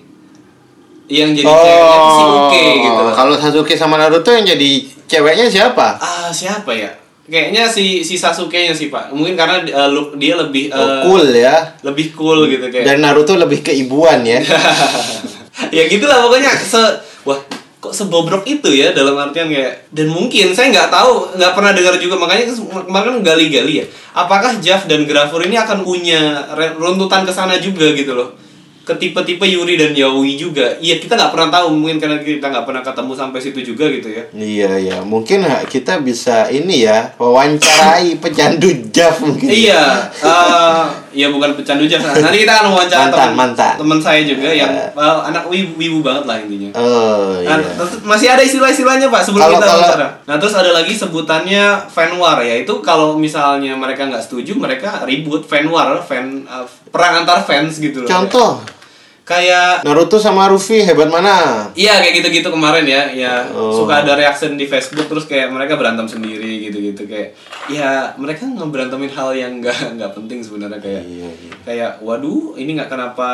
yang jadi ceweknya tuh si uke gitu loh. Oh, kalau Sasuke sama Naruto yang jadi ceweknya siapa? Ah siapa ya? Kayaknya si si Sasuke-nya sih pak. Mungkin karena uh, look dia lebih Oh, uh, cool ya. lebih cool gitu kayak. dan Naruto lebih keibuan ya ya gitulah pokoknya se wah kok sebobrok itu ya dalam artian kayak dan mungkin saya nggak tahu nggak pernah dengar juga makanya kemarin gali-gali ya apakah Jav dan Grafur ini akan punya runtutan ke sana juga gitu loh? Ke tipe-tipe Yuri dan Yaoi juga. Iya kita nggak pernah tahu mungkin karena kita nggak pernah ketemu sampai situ juga gitu ya. Iya iya, mungkin kita bisa ini ya wawancarai pecandu Jav mungkin. Iya, eh ya bukan pecandu jasa. Nanti kita akan wawancara Mantan, teman mantan. teman saya juga yang Eh. eh, anak wibu, wibu banget lah intinya. Oh Nah, iya. terus masih ada istilah-istilahnya pak sebelum Kalau- kita kalau- wawancara. Nah terus ada lagi sebutannya fan war ya itu kalau misalnya mereka nggak setuju mereka ribut fan war, fan eh, perang antar fans gitu loh. Contoh Kayak Naruto sama Ruffy hebat mana? Iya kayak gitu-gitu kemarin ya, ya Oh. suka ada reaction di Facebook terus kayak mereka berantem sendiri gitu-gitu kayak ya mereka ngeberantemin hal yang nggak nggak penting sebenarnya kayak Iya, iya. kayak waduh ini nggak kenapa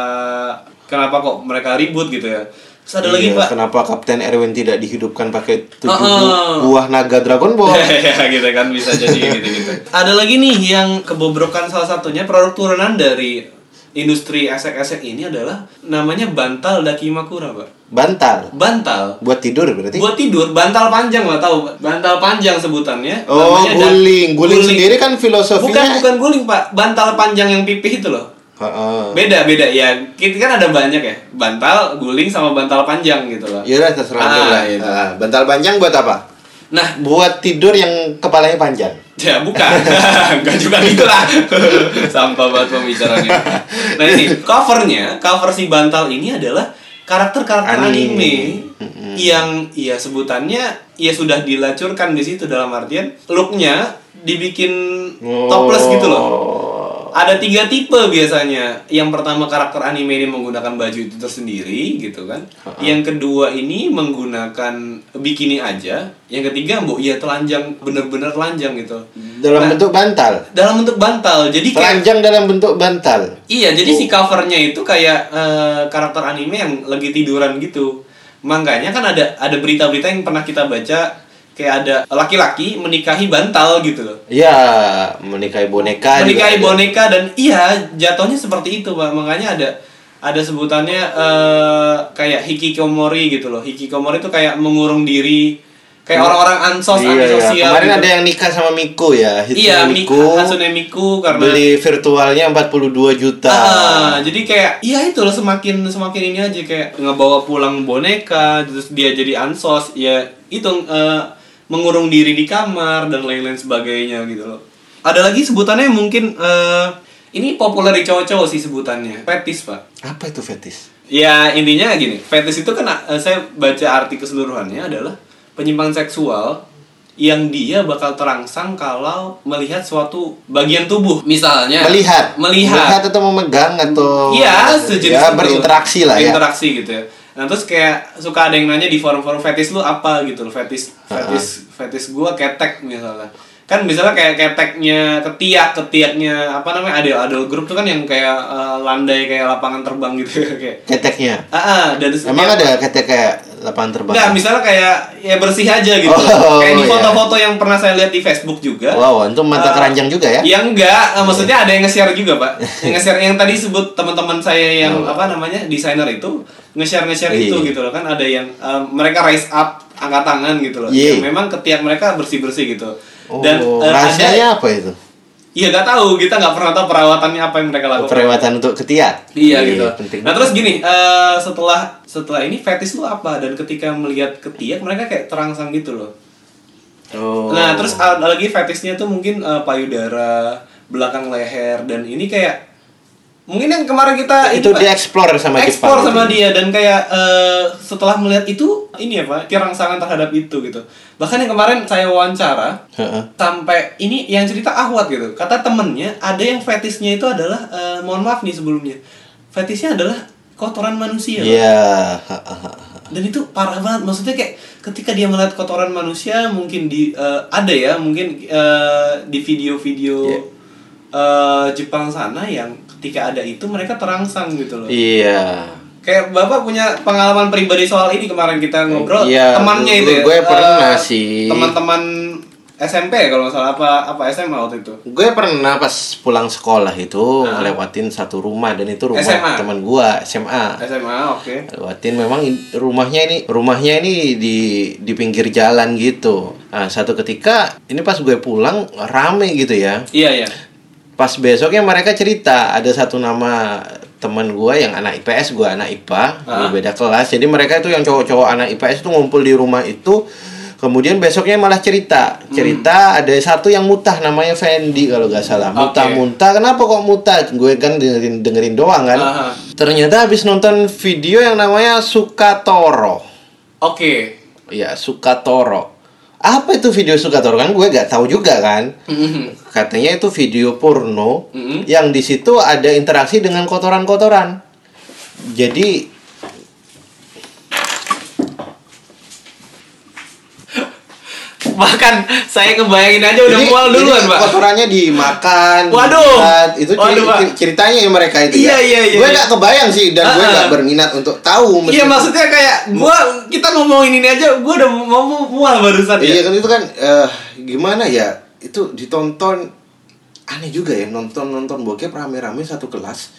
kenapa kok mereka ribut gitu ya Terus ada lagi Iya, pak. Kenapa Kapten Erwin tidak dihidupkan pakai tujuh Oh, oh. buah naga Dragon Ball? ya gitu kan bisa jadi gitu gitu. Ada lagi nih yang kebobrokan salah satunya produk turunan dari industri esek-esek ini adalah namanya bantal dakimakura, Pak. Bantal. Bantal Buat tidur berarti? buat tidur, bantal panjang lah tahu, bantal panjang sebutannya. oh, Namanya da- guling. guling. sendiri kan filosofinya. Bukan bukan guling, Pak. Bantal panjang yang pipih itu loh. Beda beda ya. Kita kan ada banyak ya. Bantal, guling sama bantal panjang gitu loh. Ya udah terserah Ah, lah. gitu. Ah, bantal panjang buat apa? Nah, Buat tidur yang kepalanya panjang. Ya bukan, enggak juga gitu lah. Sampah banget pembicaranya Nah ini, covernya, cover si bantal ini adalah karakter-karakter anime, Anime. Yang, ya sebutannya, ya sudah dilacurkan di situ dalam artian Looknya dibikin topless gitu loh ada tiga tipe biasanya. Yang pertama karakter anime ini menggunakan baju itu tersendiri gitu kan. Yang kedua ini menggunakan bikini aja. Yang ketiga mbok ya telanjang bener-bener telanjang gitu. Dalam Nah, bentuk bantal. dalam bentuk bantal. Jadi kayak Telanjang dalam bentuk bantal. Iya, jadi si covernya itu kayak eh, karakter anime yang lagi tiduran gitu. Makanya kan ada ada berita-berita yang pernah kita baca kayak ada laki-laki menikahi bantal gitu loh. Iya, menikahi boneka. juga menikahi ada. boneka dan iya jatuhnya seperti itu pak makanya ada ada sebutannya eh, kayak hikikomori gitu loh hikikomori itu kayak mengurung diri kayak orang-orang ansos Iya, iya. antisosial Kemarin gitu. ada yang nikah sama Miku ya. Hatsune iya Miku. Hatsune Miku karena Beli virtualnya 42 juta. Ah, jadi kayak iya itu loh semakin semakin ini aja kayak ngebawa pulang boneka terus dia jadi ansos ya itu eh, mengurung diri di kamar dan lain-lain sebagainya gitu loh. Ada lagi sebutannya yang mungkin eh, ini populer di cowok-cowok sih sebutannya fetis pak. Apa itu fetis? Ya intinya gini, fetis itu kan eh, saya baca arti keseluruhannya adalah penyimpangan seksual yang dia bakal terangsang kalau melihat suatu bagian tubuh misalnya Melihat. melihat atau memegang atau Iya, sejenis ya, berinteraksi lah ya. Berinteraksi gitu ya. Nah, terus kayak suka ada yang nanya di forum-forum fetis lu apa gitu loh. Fetis fetis fetis gua ketek misalnya. Kan misalnya kayak keteknya ketiak, ketiaknya apa namanya? Ada ada grup tuh kan yang kayak eh, landai kayak lapangan terbang gitu kayak. Keteknya. Ah, ah, dan Emang ada ketek kayak lapangan terbang? Enggak, misalnya kayak ya bersih aja gitu. Oh, kayak di iya. foto-foto yang pernah saya lihat di Facebook juga. Wow, itu mata Eh, keranjang juga ya? Ya enggak, eh, maksudnya ada yang nge-share juga, Pak. Yang nge-share yang tadi sebut teman-teman saya yang apa namanya? desainer itu nge-share nge-share itu. Iya. gitu loh kan ada yang eh, mereka raise up angkat tangan gitu loh. Iya. Yang memang ketiak mereka bersih-bersih gitu. Oh, Dan eh, rahasianya ada apa itu? Iya nggak tahu, kita nggak pernah tahu perawatannya apa yang mereka lakukan. Perawatan untuk ketiak. Iya gitu. Penting. Nah terus gini, eh, setelah setelah ini fetish lu apa? Dan ketika melihat ketiak mereka kayak terangsang gitu loh. Oh. Nah, terus ada lagi fetishnya tuh mungkin eh, payudara, belakang leher dan ini kayak mungkin yang kemarin kita itu ini, Pak, dieksplor sama explore Jepang. sama dia dan kayak eh, setelah melihat itu ini ya Pak, kerangsangan terhadap itu gitu. Bahkan yang kemarin saya wawancara Heeh. sampai ini yang cerita Ahwat gitu. Kata temennya ada yang fetishnya itu adalah eh, mohon maaf nih sebelumnya. Fetishnya adalah kotoran manusia. Pak Iya. Dan itu parah banget maksudnya kayak ketika dia melihat kotoran manusia mungkin di eh, ada ya mungkin eh, di video-video Iya. Eh, Jepang sana yang ketika ada itu mereka terangsang gitu loh Iya. kayak bapak punya pengalaman pribadi soal ini kemarin kita ngobrol Iya, temannya gue- itu ya gue pernah eh, sih. teman-teman SMP kalau nggak salah apa apa SMA waktu itu Gue pernah pas pulang sekolah itu Ah. lewatin satu rumah dan itu rumah SMA? teman gua SMA. SMA oke Lewatin memang rumahnya ini rumahnya ini di di pinggir jalan gitu. Nah, satu ketika ini pas gue pulang rame gitu ya. iya iya Pas besoknya mereka cerita ada satu nama teman gua yang anak IPS, gua anak IPA, Ah. di beda kelas. Jadi mereka itu yang cowok-cowok anak IPS itu ngumpul di rumah itu. Kemudian besoknya malah cerita, cerita ada satu yang mutah namanya Fendi kalau nggak salah. Oke. Muntah-muntah, kenapa kok mutah? Gue kan dengerin dengerin doang kan. Aha. Ternyata habis nonton video yang namanya Sukatoro. oke Ya, Sukatoro. Apa itu video Sukatoro kan gue gak tahu juga kan. Mhm. Katanya itu video porno Mhm. yang di situ ada interaksi dengan kotoran-kotoran. Jadi bahkan saya kebayangin aja udah Jadi- mual duluan pak kotorannya dimakan Waduh. dijilat. itu Waduh, ciri- ceritanya ya mereka itu Iya, ya iya, iya, gue iya. nggak kebayang sih dan gue Ah, nggak ah. berminat untuk tahu Iya maksudnya kayak gua kita ngomongin ini aja gua udah mau mual barusan ya. Iya kan itu kan eh, gimana ya itu ditonton aneh juga ya nonton nonton bokep rame-rame satu kelas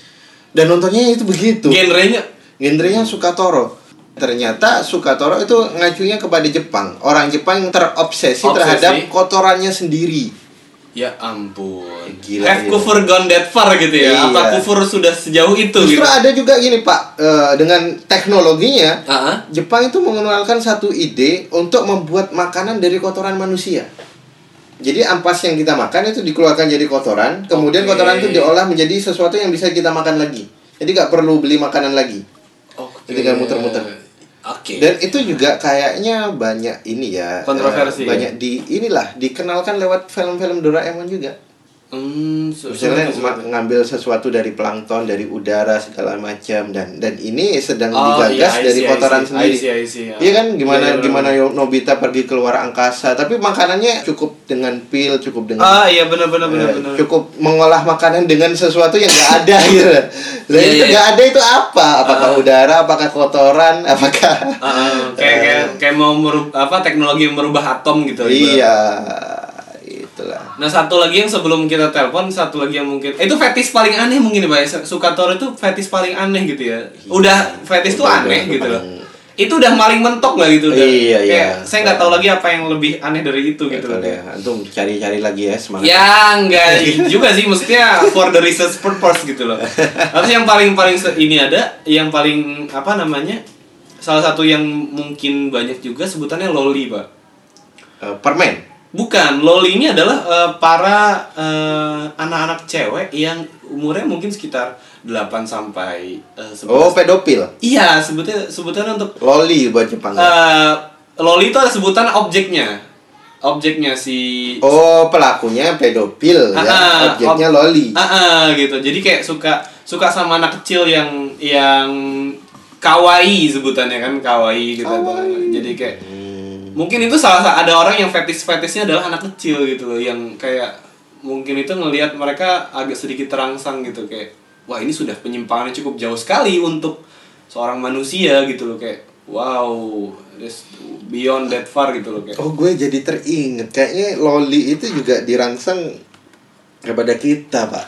dan nontonnya itu begitu Genrenya genrenya Sukatoro ternyata Sukatoro itu ngacunya kepada Jepang orang Jepang yang terobsesi Obsesi. terhadap kotorannya sendiri ya ampun. Gila, Have kufur gone that far gitu ya? Iya. Apa kufur sudah sejauh itu justru gitu? ada juga gini Pak eh, dengan teknologinya Ah, ah. Jepang itu mengenalkan satu ide untuk membuat makanan dari kotoran manusia. Jadi ampas yang kita makan itu dikeluarkan jadi kotoran, kemudian Oke. kotoran itu diolah menjadi sesuatu yang bisa kita makan lagi. Jadi nggak perlu beli makanan lagi. Oke. Tinggal muter-muter. Oke. Dan itu juga kayaknya banyak ini ya. Kontroversi eh, banyak di inilah dikenalkan lewat film-film Doraemon juga. Hmm, Misalnya sulit. ngambil sesuatu dari plankton, dari udara segala macam dan dan ini sedang Oh, digagas iya, I dari see, I kotoran see, sendiri. I see, I see, ya. Iya kan gimana Iya, iya, gimana Yo- Nobita pergi keluar angkasa, tapi makanannya cukup dengan pil, cukup dengan Ah iya benar benar benar eh, benar. cukup mengolah makanan dengan sesuatu yang nggak ada gitu. Dan Iya, itu iya, nggak ada itu apa? Apakah Ah. udara? Apakah kotoran? Apakah Ah, ah, kayak kayak kayak mau merub apa teknologi yang merubah atom gitu. Iya. Nah satu lagi yang sebelum kita telepon satu lagi yang mungkin itu fetis paling aneh mungkin ya Pak ya. Sukatoro itu fetis paling aneh gitu ya. Udah fetis tuh aneh udah gitu loh. Itu udah maling mentok lah gitu udah. Iya, iya. Kayak saya nggak tahu lagi apa yang lebih aneh dari itu gitu Betul loh. ya. Antum cari-cari lagi ya semangat. Ya enggak juga sih maksudnya for the research purpose gitu loh. Terus yang paling paling ini ada yang paling apa namanya? Salah satu yang mungkin banyak juga sebutannya loli, Pak. Eh, permen. Bukan, loli ini adalah eh, para eh, anak-anak cewek yang umurnya mungkin sekitar 8 sampai 11. Oh, pedofil. Iya, sebutnya sebutannya untuk Loli buat Jepang. eh, loli itu ada sebutan objeknya. Objeknya si Oh, pelakunya pedofil ya. Ah, Objeknya ob- loli. Ah, ah, gitu. Jadi kayak suka suka sama anak kecil yang yang kawaii sebutannya kan kawaii gitu. Jadi kayak Hmm. Mungkin itu salah sa- ada orang yang fetis fetisnya adalah anak kecil gitu loh yang kayak mungkin itu ngelihat mereka agak sedikit terangsang gitu kayak wah ini sudah penyimpangannya cukup jauh sekali untuk seorang manusia gitu loh kayak wow this beyond that far gitu loh kayak Oh, gue jadi teringat. Kayaknya loli itu juga dirangsang kepada kita, Pak.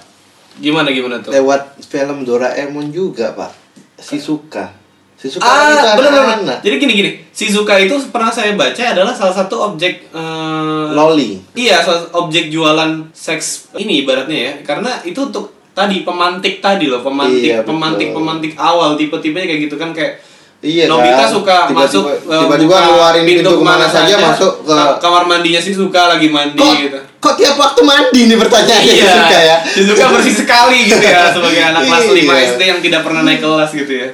gimana gimana tuh Lewat film Doraemon juga, Pak. Shizuka. Shizuka kan itu Ah, benar benar. anak-anak. Jadi gini gini, Shizuka itu pernah saya baca adalah salah satu objek eh, Loli. Iya, salah- objek jualan seks ini ibaratnya ya. Karena itu untuk tadi pemantik tadi loh, pemantik Iya, betul. pemantik pemantik awal tipe-tipenya kayak gitu kan kayak Iya Nobita kan? suka Tiba-tiba- masuk eh, tiba-tiba ngeluarin pintu ke mana saja, masuk ke ka- kamar mandinya sih suka lagi mandi Kok, gitu. kok tiap waktu mandi nih pertanyaannya Iya, Shizuka ya? Shizuka bersih sekali gitu ya sebagai anak kelas 5 Iya. SD yang tidak pernah naik kelas gitu ya.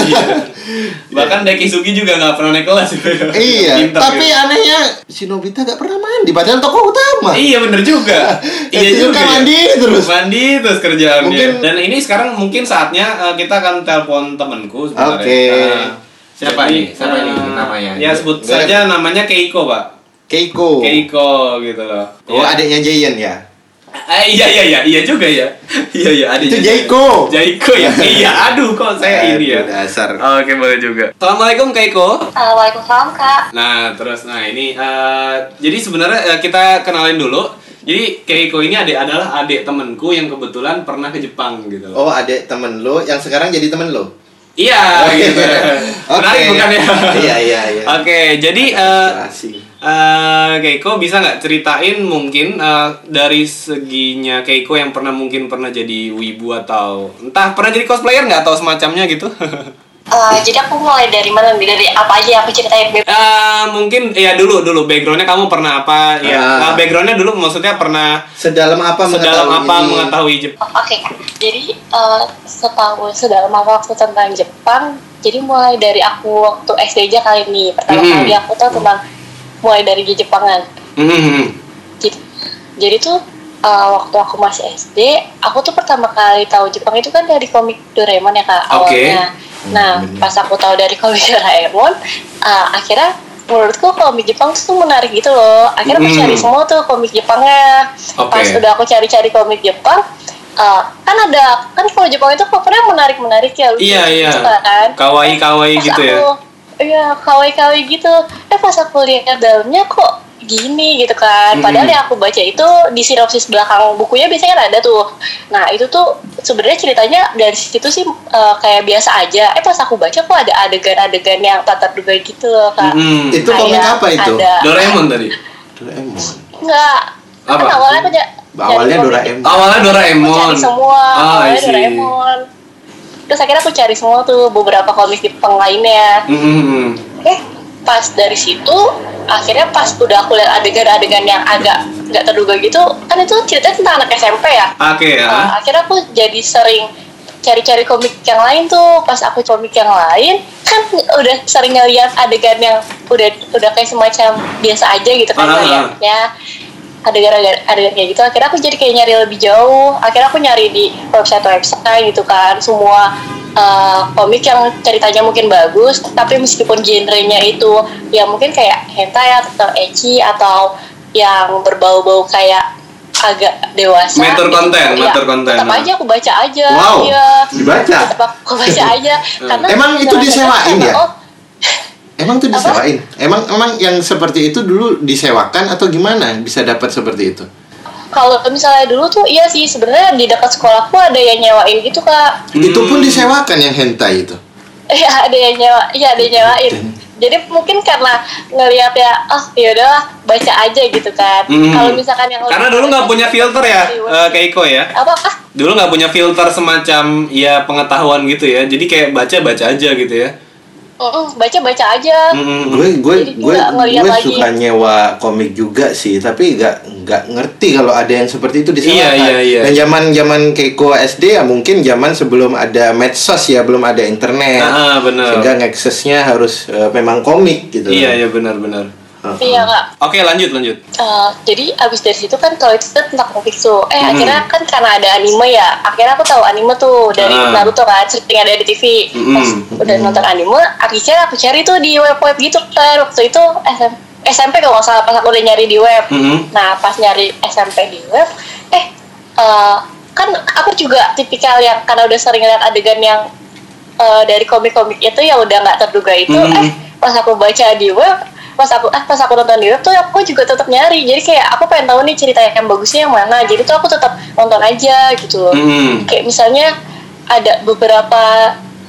Iya. Bahkan Dekisugi juga nggak pernah naik kelas. Iya, Pinter tapi gitu. anehnya si Nobita gak pernah mandi, padahal tokoh utama. Iya bener juga. iya juga. ya. mandi terus. Mandi terus kerjaannya. Mungkin- Dan ini sekarang mungkin saatnya eh, kita akan telepon temanku sebenarnya. Oke. Nah, Siapa jadi, nih? Siapa eh, nih namanya? Ya sebut Enggak. saja namanya Keiko, Pak. Keiko. Keiko gitu loh. Oh, Ya. adiknya Jayan ya? Eh, iya iya iya iya juga ya. iya iya ada Itu juga. Jaiko. Jaiko ya. iya, aduh kok saya ini ya. Dasar. Oke, boleh juga. Assalamualaikum Keiko. Uh, Waalaikumsalam kak. Nah, terus nah ini eh, jadi sebenarnya eh, kita kenalin dulu. Jadi Keiko ini adik adalah adik temenku yang kebetulan pernah ke Jepang gitu. Oh, adik temen lo yang sekarang jadi temen lo? Iya, Oke. gitu. Menarik Oke. bukan ya? Iya, iya, iya. Oke, jadi eh Eh, Keiko bisa nggak ceritain mungkin eh, dari seginya Keiko yang pernah mungkin pernah jadi wibu atau entah pernah jadi cosplayer nggak atau semacamnya gitu? Uh, jadi aku mulai dari mana? Dari apa aja aku ceritain. Eh, mungkin ya dulu dulu backgroundnya kamu pernah apa ya Ah. eh, backgroundnya dulu maksudnya pernah Sedalam apa sedalam mengetahui apa ini? mengetahui Jepang Oh, Oke kak. Jadi uh, setahu sedalam apa aku tentang Jepang. Jadi mulai dari aku waktu SD aja kali ini. Pertama Mhm. kali aku tahu tentang mulai dari Jepangan. Mhm. Jadi, jadi tuh uh, waktu aku masih SD, aku tuh pertama kali tahu Jepang itu kan dari komik Doraemon ya kak Oke. awalnya. Nah, Hmm, bener. pas aku tahu dari komik Doraemon, uh, akhirnya menurutku komik Jepang tuh menarik gitu loh akhirnya aku Mm. cari semua tuh komik Jepangnya Oke. pas udah aku cari-cari komik Jepang eh, kan ada kan kalau Jepang itu covernya menarik-menarik ya lucu Iya iya. gitu kan Kawaii kawaii Pas gitu ya. Iya, kawaii-kawaii gitu. Eh pas aku lihat dalamnya kok gini gitu kan. Padahal Mm-mm. yang aku baca itu di sinopsis belakang bukunya biasanya kan ada tuh. Nah itu tuh sebenarnya ceritanya dari situ sih eh, kayak biasa aja. Eh pas aku baca kok ada adegan-adegan yang tak terduga gitu loh kak. Mm-mm. Itu komik apa itu? Ada. Doraemon tadi. Doraemon. Enggak. Apa? Kan awalnya aku Awalnya Doraemon. Awalnya Doraemon. semua, Oh, awalnya. Doraemon. Terus akhirnya aku cari semua tuh beberapa komik Jepang lainnya. Mm-mm. Eh, pas dari situ, akhirnya pas udah aku lihat adegan-adegan yang agak nggak terduga gitu, kan itu ceritanya tentang anak SMP ya. Oke ya. Uh, akhirnya aku jadi sering cari-cari komik yang lain tuh. Pas aku komik yang lain, kan udah sering ngeliat adegan yang udah udah kayak semacam biasa aja gitu kan ah, ah. Adegan-adegan adegan kayak gitu akhirnya aku jadi kayak nyari lebih jauh akhirnya aku nyari di website-website gitu kan semua uh, komik yang ceritanya mungkin bagus tapi meskipun genrenya itu ya mungkin kayak hentai atau ecchi atau yang berbau-bau kayak agak dewasa Mature gitu. content, Ya, mature content. tetap aja aku baca aja Wow, iya. dibaca? tetap aku baca aja karena Emang itu disewain ya? oh, Emang tuh Apa? disewain? Emang emang yang seperti itu dulu disewakan atau gimana bisa dapat seperti itu? kalau misalnya dulu tuh iya sih sebenarnya di dekat sekolahku ada yang nyewain gitu kak Itu pun Hmm. disewakan yang hentai itu. Iya ada yang nyewa, iya ada yang nyewain. Jadi mungkin karena ngelihat ya, oh yaudahlah baca aja gitu kan. Mm. Kalau misalkan yang Karena dulu nggak punya filter ya, web- eh, Keiko ya. apa ah Dulu nggak punya filter semacam ya pengetahuan gitu ya. Jadi kayak baca baca aja gitu ya. Baca baca aja. Mm-mm. gue gue Jadi gue gue lagi. suka nyewa komik juga sih tapi nggak nggak ngerti kalau ada yang seperti itu disewakan Iya, iya, iya. dan zaman zaman Keiko SD ya mungkin zaman sebelum ada medsos ya belum ada internet Ah, benar. sehingga ngaksesnya harus eh, memang komik gitu Iya iya benar-benar. Heeh. Iya kak. Oke lanjut lanjut. Eh, jadi abis dari situ kan kalau itu tentang komik tuh. Eh Mm. akhirnya kan karena ada anime ya. Akhirnya aku tahu anime tuh dari Ah. Naruto kan, sering ada di TV. Mm-mm. Pas udah nonton anime, akhirnya aku cari tuh di web-web gitu kan. Waktu itu SM, SMP kalau nggak salah pas aku udah nyari di web. Mm-mm. Nah pas nyari SMP di web, eh eh, kan aku juga tipikal yang karena udah sering lihat adegan yang eh, dari komik-komik itu ya udah nggak terduga itu. Mhm. Eh pas aku baca di web, pas aku eh pas aku nonton di web tuh aku juga tetap nyari. Jadi kayak aku pengen tahu nih cerita yang bagusnya yang mana. Jadi tuh aku tetap nonton aja gitu. loh. Mm-mm. Kayak misalnya ada beberapa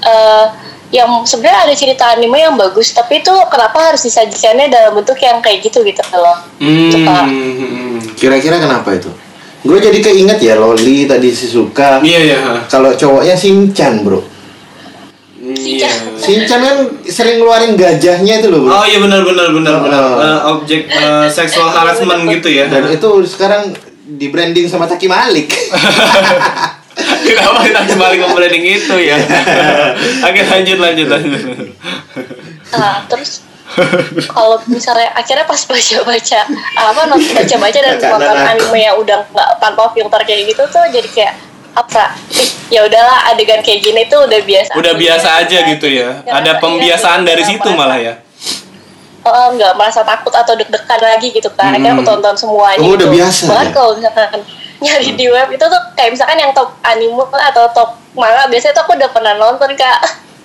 eh, yang sebenarnya ada cerita anime yang bagus, tapi itu kenapa harus disajikannya dalam bentuk yang kayak gitu gitu loh. Mm-mm. kira-kira kenapa itu gue jadi keinget ya Loli tadi si suka Iya iya. kalau cowoknya Shinchan bro Iya. Shinchan kan sering ngeluarin gajahnya itu loh bro Oh iya benar benar benar Oh. benar. Eh, objek eh, sexual harassment gitu ya. dan itu sekarang di branding sama Taki Malik Kenapa kita kembali ke branding itu ya? Oke lanjut lanjut lanjut. Nah, terus kalau misalnya akhirnya pas baca-baca apa nonton baca-baca dan nonton dan aku. anime yang udah nggak tanpa filter kayak gitu tuh jadi kayak apa ih ya udahlah adegan kayak gini tuh udah biasa Udah biasa aja gitu ya. Ada pembiasaan dari situ malah ya. Oh, nggak merasa takut atau deg-degan lagi gitu kan akhirnya aku Hmm. tonton semuanya Oh, udah gitu. biasa bahkan ya? kalau misalkan nyari di web itu tuh kayak misalkan yang top anime atau top manga biasanya tuh aku udah pernah nonton kak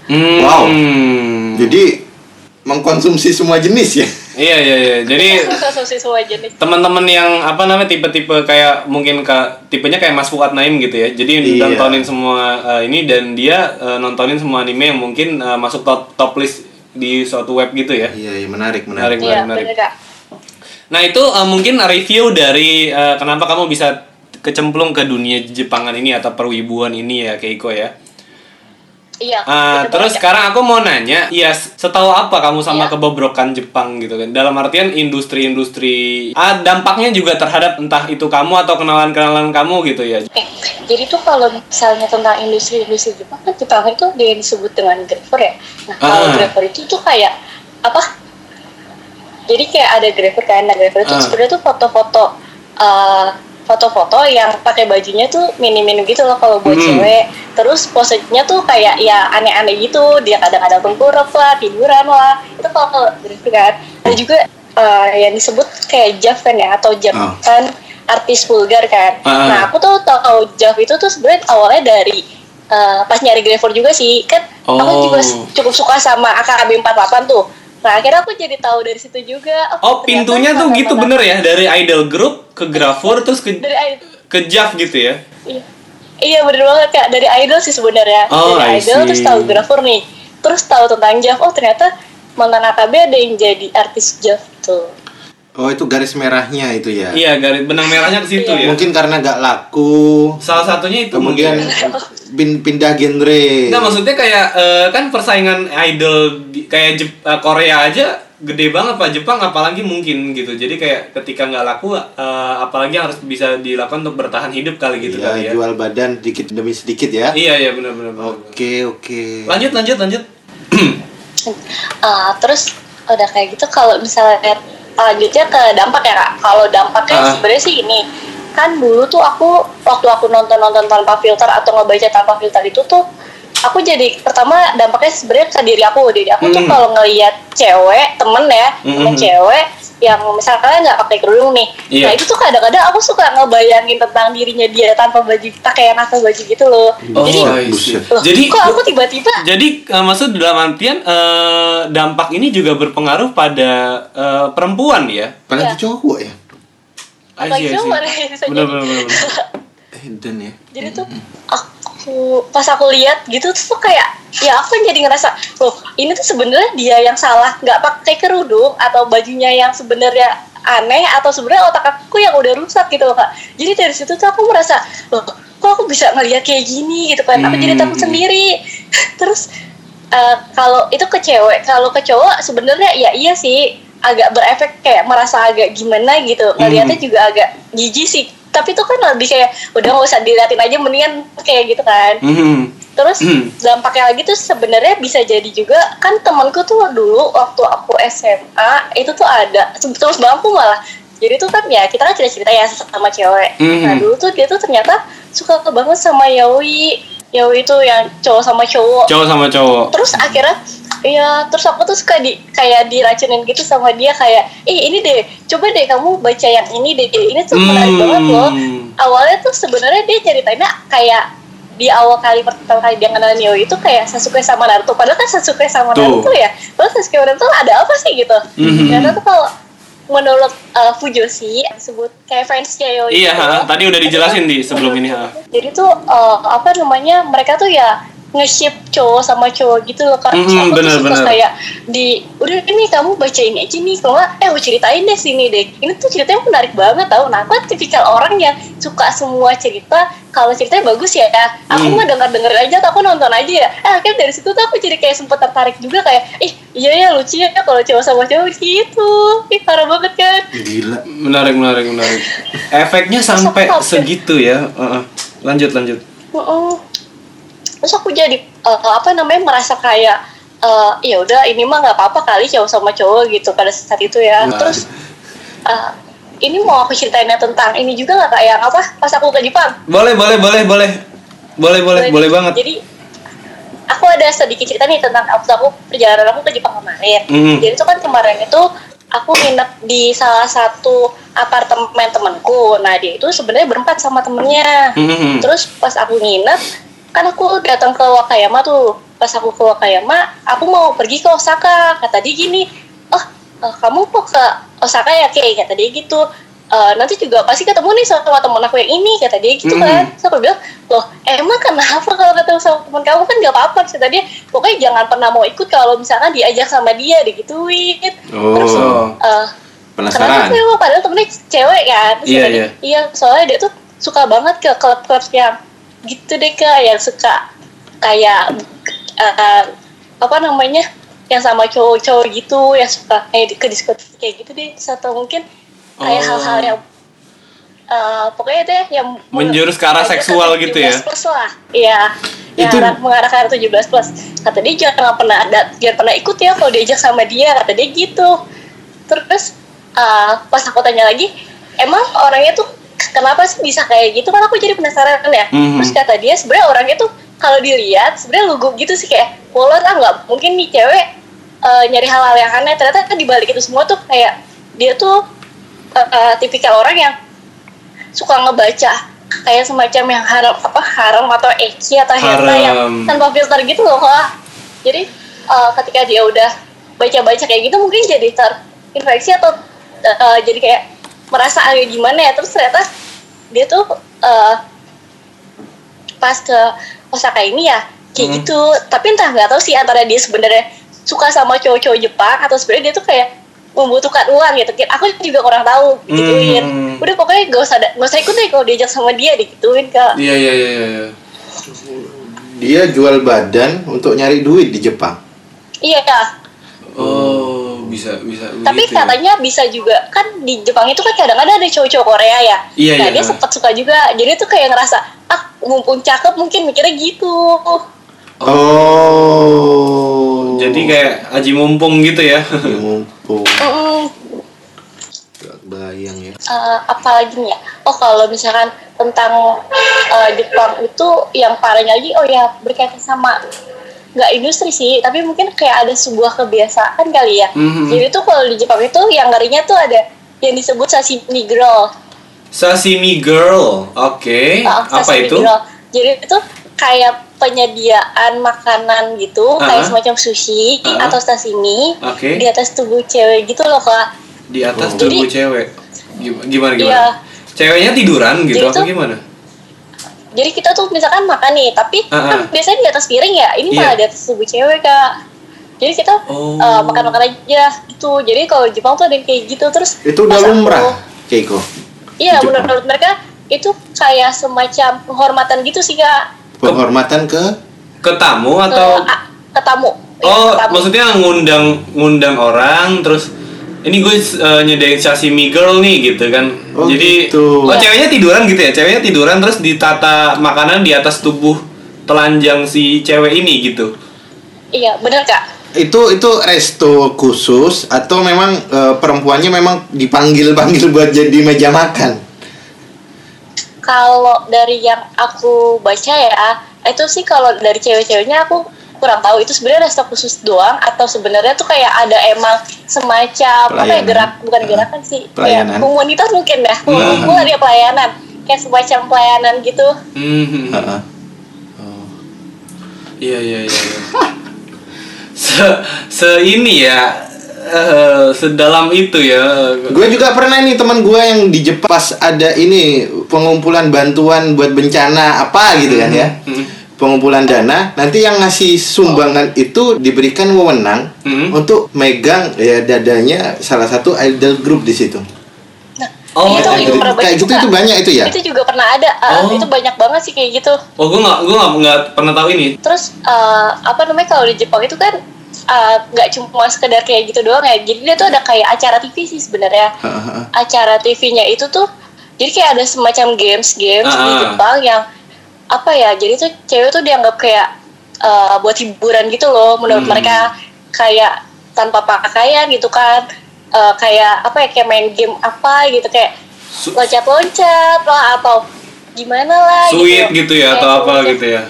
Hmm. Wow. jadi mengkonsumsi semua jenis ya Iya iya iya. Jadi konsumsi semua jenis teman-teman yang apa namanya tipe-tipe kayak mungkin ke tipenya kayak Mas Fuad Naim gitu ya. Jadi Iya. nontonin semua eh, ini dan dia eh, nontonin semua anime yang mungkin eh, masuk top, top list di suatu web gitu ya. iya iya menarik Menarik. menarik iya menarik. bener Nah itu eh, mungkin review dari eh, kenapa kamu bisa kecemplung ke dunia Jepangan ini atau perwibuan ini ya Keiko ya. Iya bener terus banget, Kak. sekarang aku mau nanya, ya setahu apa kamu sama Iya. kebobrokan Jepang gitu kan? Dalam artian industri-industri, ah dampaknya juga terhadap entah itu kamu atau kenalan-kenalan kamu gitu ya? Eh, jadi tuh kalau misalnya tentang industri-industri Jepang kan Jepang itu dia disebut dengan grafer ya. Nah kalau Ah. grafer itu tuh kayak apa? Jadi kayak ada grafer kan, nah grafer itu Ah. sebenarnya tuh foto-foto, eh, foto-foto yang pakai bajunya tuh minim-minim gitu loh kalau buat Hmm. cewek. terus posenya tuh kayak ya aneh-aneh gitu dia kadang-kadang tengkurap lah tiduran lah itu kalau kalau kan ada juga eh, yang disebut kayak Jav kan ya atau Jav Oh. kan artis vulgar kan Ah. nah aku tuh tahu Jav itu tuh sebenarnya awalnya dari eh, pas nyari Graver juga sih kan aku Oh. juga s- cukup suka sama AKB 48 tuh nah akhirnya aku jadi tahu dari situ juga. Oh, ternyata pintunya tuh gitu bener ya? Dari idol group ke Grafur terus ke dari ke Jav gitu ya. Iya, iya bener banget kak. Dari idol sih sebenarnya. Oh, dari I idol see. terus tahu Grafur nih. Terus tahu tentang Jav. Oh ternyata mantan AKB ada yang jadi artis Jav tuh Oh itu garis merahnya itu ya. Iya, garis benang merahnya ke situ ya. Mungkin karena gak laku. Salah satunya itu Kemudian mungkin. pin- pindah genre. Nah, maksudnya kayak eh, kan persaingan idol kayak Jep- eh, Korea aja gede banget Pak Jepang apalagi mungkin gitu. Jadi kayak ketika nggak laku eh, apalagi harus bisa dilakukan untuk bertahan hidup kali gitu Iya, kali ya. jual badan dikit demi sedikit ya. Iya, iya benar benar. benar. Oke oke. Lanjut lanjut lanjut. Ah, terus udah kayak gitu kalau misalnya lanjutnya ke dampak ya kak kalau dampaknya Ah. sebenarnya sih ini kan dulu tuh aku waktu aku nonton nonton tanpa filter atau ngebaca tanpa filter itu tuh aku jadi pertama dampaknya sebenarnya ke diri aku diri aku tuh Hmm. kalau ngelihat cewek temen ya temen Hmm. cewek yang misalnya nggak pakai kerudung nih Iya. nah itu tuh kadang-kadang aku suka ngebayangin tentang dirinya dia tanpa baju pakaian atau baju gitu loh Oh, jadi I see. buset. loh, Jadi- kok aku tiba-tiba Jadi eh, maksud dalam artian eh, dampak ini juga berpengaruh pada eh, perempuan ya. Apalagi Iya. cowok ya. See. cowok bener. bener. Eh dan ya. jadi tuh aku pas aku lihat gitu tuh kayak ya aku jadi ngerasa loh ini tuh sebenarnya dia yang salah nggak pakai kerudung atau bajunya yang sebenarnya aneh atau sebenarnya otak aku yang udah rusak gitu loh kak. Jadi dari situ tuh aku merasa loh kok aku bisa ngelihat kayak gini gitu kan aku jadi takut Hmm. sendiri. Terus eh, kalau itu ke cewek kalau ke cowok sebenarnya ya iya sih agak berefek kayak merasa agak gimana gitu ngelihatnya juga agak jijik sih tapi itu kan lebih kayak udah nggak usah diliatin aja mendingan kayak gitu kan Mhm. terus Hmm. dampaknya lagi tuh sebenarnya bisa jadi juga kan temanku tuh dulu waktu aku SMA itu tuh ada terus bangku malah jadi tuh kan ya kita kan cerita cerita ya sama cewek Mhm. nah dulu tuh dia tuh ternyata suka banget sama Yaoi Yaoi itu yang cowok sama cowok Cowok sama cowok. terus akhirnya Iya, terus aku tuh suka di kayak diracunin gitu sama dia kayak, ih ini deh, coba deh kamu baca yang ini deh, ini tuh menarik Hmm. banget loh. Awalnya tuh sebenarnya dia ceritainnya kayak di awal kali pertama kali dia kenal Neo itu kayak Sasuke sama Naruto, padahal kan Sasuke sama Tuh. Naruto ya, terus Sasuke sama Naruto ada apa sih gitu? Mhm. Karena tuh kalau menurut uh, Fujoshi disebut kayak fansnya Yo Iya, ha, tadi udah dijelasin di sebelum ini. Ha. jadi tuh uh, apa namanya mereka tuh ya nge-ship cowok sama cowok gitu loh kan Terus Mm-mm, aku tuh bener, suka bener. kayak di udah ini kamu baca ini aja nih kalau nggak eh aku ceritain deh sini deh ini tuh ceritanya menarik banget tau nah aku tipikal orang yang suka semua cerita kalau ceritanya bagus ya aku Hmm. mah denger dengerin aja atau aku nonton aja ya eh akhirnya dari situ tuh aku jadi kayak sempet tertarik juga kayak ih iya ya lucu ya kalau cowok sama cowok gitu ih parah banget kan Gila. Menarik, menarik, menarik. Efeknya sampai segitu ya. Heeh. Lanjut, lanjut. Heeh. Terus aku jadi eh, apa namanya merasa kayak eh, ya udah ini mah nggak apa-apa kali cowok sama cowok gitu pada saat itu ya Nah. terus eh, ini mau aku ceritainnya tentang ini juga nggak kayak apa pas aku ke Jepang Boleh, boleh, boleh, boleh. Boleh, boleh, boleh banget. jadi aku ada sedikit cerita nih tentang waktu aku perjalanan aku ke Jepang kemarin Mhm. jadi itu kan kemarin itu aku nginep di salah satu apartemen temanku nah dia itu sebenarnya berempat sama temennya Mhm. Terus pas aku nginep, kan aku datang ke Wakayama tuh. Pas aku ke Wakayama, aku mau pergi ke Osaka. Kata dia gini, oh eh, kamu mau ke Osaka ya kayak kata dia gitu. "Eh, nanti juga pasti ketemu nih sama temen aku yang ini kata dia gitu kan. Terus aku bilang, loh emang kenapa kalau ketemu sama temen kamu kan gak apa-apa kata dia. Pokoknya jangan pernah mau ikut kalau misalkan diajak sama dia digituin. Terus Oh, eh, Kenapa penasaran. sih emang padahal temennya cewek kan Terus Iya, dia, iya. iya soalnya dia tuh suka banget ke klub-klub yang gitu deh kak yang suka kayak eh, apa namanya yang sama cowok-cowok gitu yang suka kayak di- ke diskotik kayak gitu deh atau mungkin kayak Oh. hal-hal yang eh, pokoknya deh yang Menjurus ke arah seksual gitu ya? 17 plus lah iya yang Itu- arah- mengarah ke arah 17 plus kata dia jangan pernah ada jangan pernah ikut ya kalau diajak sama dia kata dia gitu terus eh, pas aku tanya lagi emang orangnya tuh kenapa sih bisa kayak gitu? Kan aku jadi penasaran ya. Mhm. terus kata dia sebenarnya orangnya tuh kalau dilihat sebenarnya lugu gitu sih kayak polar ah nggak mungkin nih cewek eh, nyari hal-hal yang aneh. Ternyata di balik itu semua tuh kayak dia tuh eh, eh, tipikal orang yang suka ngebaca kayak semacam yang haram apa haram atau eki atau hentai yang tanpa filter gitu loh kak. Jadi eh, ketika dia udah baca-baca kayak gitu mungkin jadi terinfeksi atau eh, jadi kayak merasa agak gimana ya terus ternyata dia tuh eh, pas ke Osaka ini ya kayak Hmm. gitu tapi entah nggak tahu sih antara dia sebenarnya suka sama cowok-cowok Jepang atau sebenarnya dia tuh kayak membutuhkan uang gitu aku juga kurang tahu gituin Hmm. udah pokoknya gak usah gak usah ikut deh kalau diajak sama dia digituin kak Iya iya iya iya. iya. Dia jual badan untuk nyari duit di Jepang. iya kak Oh, bisa bisa tapi begitu ya. katanya bisa juga kan di Jepang itu kan kadang-kadang ada cowok-cowok Korea ya Iya, nah iya. dia sempat suka juga jadi tuh kayak ngerasa ah mumpung cakep mungkin mikirnya gitu Oh. Jadi kayak aji mumpung gitu ya. Ya mumpung. Bayang ya. Eh, apalagi nih ya oh kalau misalkan tentang eh, Jepang itu yang parahnya lagi oh ya berkaitan sama nggak industri sih tapi mungkin kayak ada sebuah kebiasaan kali ya Mhm. jadi tuh kalau di Jepang itu yang ngerinya tuh ada yang disebut sashimi girl Sashimi girl. Oke. Ah, Apa sashimi itu? girl. jadi itu kayak penyediaan makanan gitu Ah. kayak semacam sushi Ah. atau sashimi Oke. di atas tubuh cewek gitu loh kak Di atas Oh. tubuh Jadi- cewek. Gim- Gimana gimana? Iya. Ceweknya tiduran gitu Jadi apa tuh- gimana? Jadi kita tuh misalkan makan nih, tapi Ah, kan ah. biasanya di atas piring ya, ini Iya. malah di atas tubuh cewek kak. Jadi kita Oh. eh, makan-makan aja gitu. Jadi kalau Jepang tuh ada yang kayak gitu terus. Itu udah lumrah, Keiko. Iya, menurut mereka itu kayak semacam penghormatan gitu sih kak Penghormatan ke Ke tamu ke, atau a- ke tamu. Iya, Oh, ke tamu. maksudnya ngundang ngundang orang terus ini gue uh, nyedain sashimi girl nih gitu kan. Oh, Jadi gitu. oh ceweknya tiduran gitu ya. Ceweknya tiduran terus ditata makanan di atas tubuh telanjang si cewek ini gitu. Iya, bener kak. itu itu resto khusus atau memang eh, perempuannya memang dipanggil panggil buat jadi meja makan Kalau dari yang aku baca ya, itu sih kalau dari cewek-ceweknya aku kurang tahu itu sebenarnya resto khusus doang atau sebenarnya tuh kayak ada emang semacam apa ya Pelayanan. gerak bukan Ah, gerakan sih pelayanan. kayak komunitas mungkin ya Hmm. kumpulan ya pelayanan kayak semacam pelayanan gitu Hmm. Heeh. Iya iya iya. iya. se se ini ya eh, sedalam itu ya. gue juga pernah nih teman gue yang di Jepang pas ada ini pengumpulan bantuan buat bencana apa gitu kan ya Hmm. Pengumpulan dana nanti yang ngasih sumbangan itu diberikan wewenang Hmm. untuk megang ya dadanya salah satu idol group di situ Oh, itu juga iya. pernah kayak gitu itu banyak itu ya itu juga pernah ada uh, Oh. itu banyak banget sih kayak gitu Oh, gue nggak gue nggak pernah tahu ini. terus uh, apa namanya kalau di Jepang itu kan uh, nggak cuma sekedar kayak gitu doang ya jadi dia tuh ada kayak acara TV sih sebenarnya Heeh. acara TV-nya itu tuh jadi kayak ada semacam games games di Ah, ah. Jepang yang apa ya jadi tuh cewek tuh dianggap kayak uh, buat hiburan gitu loh menurut Hmm. mereka kayak tanpa pakaian gitu kan Uh, kayak apa ya kayak main game apa gitu kayak loncat-loncat lah atau gimana lah Sweet gitu ya atau apa semacam- gitu ya.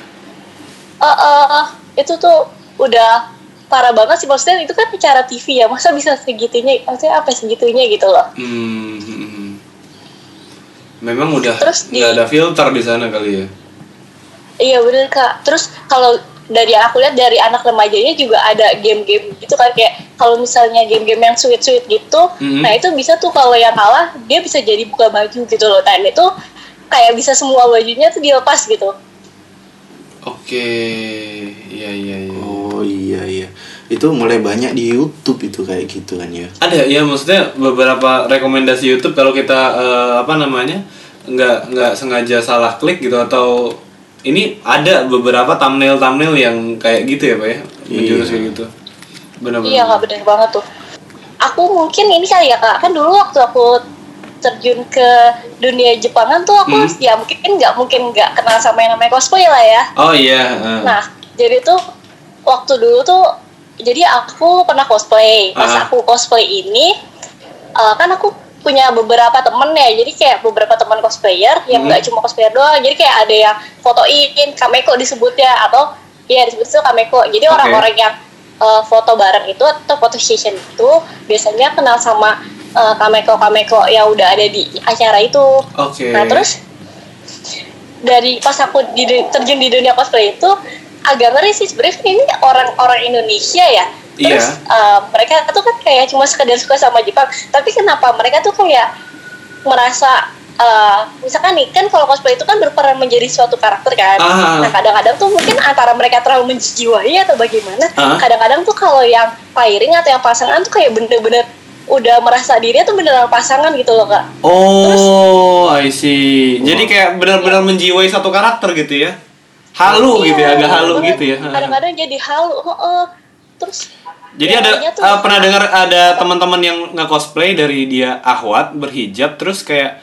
Eh, eh, itu tuh udah parah banget sih maksudnya itu kan acara TV ya masa bisa segitunya maksudnya apa segitunya gitu loh Hmm. hmm, hmm. Memang udah Terus nggak ada filter di sana kali ya. Iya bener kak. Terus kalau dari yang aku lihat dari anak remajanya juga ada game-game gitu kan kayak kalau misalnya game-game yang sweet-sweet gitu Mhm. nah itu bisa tuh kalau yang kalah dia bisa jadi buka baju gitu loh. Dan itu kayak bisa semua bajunya tuh dilepas gitu. Oke, iya iya iya. oh iya iya. Itu mulai banyak di YouTube itu kayak gitu kan ya? Ada ya maksudnya beberapa rekomendasi YouTube kalau kita eh, apa namanya nggak nggak sengaja salah klik gitu atau ini ada beberapa thumbnail thumbnail yang kayak gitu ya pak ya menjurus Iya. kayak gitu. Benar-benar. Iya kak bener banget tuh. Aku mungkin ini kali ya kak, kan dulu waktu aku terjun ke dunia Jepangan tuh aku Hmm. ya mungkin nggak mungkin nggak kenal sama yang namanya cosplay lah ya. Oh iya. eh. Nah jadi tuh waktu dulu tuh jadi aku pernah cosplay. Pas Ah. aku cosplay ini eh, kan aku punya beberapa temen ya jadi kayak beberapa teman cosplayer yang Hmm. nggak cuma cosplayer doang jadi kayak ada yang fotoin kameko disebutnya atau ya disebut itu kameko jadi Oke. orang-orang yang uh, foto bareng itu atau foto session itu biasanya kenal sama uh, kameko kameko yang udah ada di acara itu Oke. nah terus dari pas aku di, terjun di dunia cosplay itu agak ngeri sih sebenarnya ini orang-orang Indonesia ya terus Iya. uh, mereka tuh kan kayak cuma sekedar suka sama Jepang tapi kenapa mereka tuh kayak merasa uh, misalkan nih kan kalau cosplay itu kan berperan menjadi suatu karakter kan Ah. nah kadang-kadang tuh mungkin antara mereka terlalu menjiwai atau bagaimana kadang-kadang tuh kalau yang pairing atau yang pasangan tuh kayak bener-bener udah merasa dirinya tuh beneran pasangan gitu loh kak Oh, I see. Jadi kayak benar-benar menjiwai satu karakter gitu ya. Halu gitu ya, agak halu banget. gitu ya. Kadang-kadang jadi halu. heeh. Terus Jadi ada jadinya tuh- eh, pernah dengar ada teman-teman yang nge-cosplay dari dia ahwat berhijab terus kayak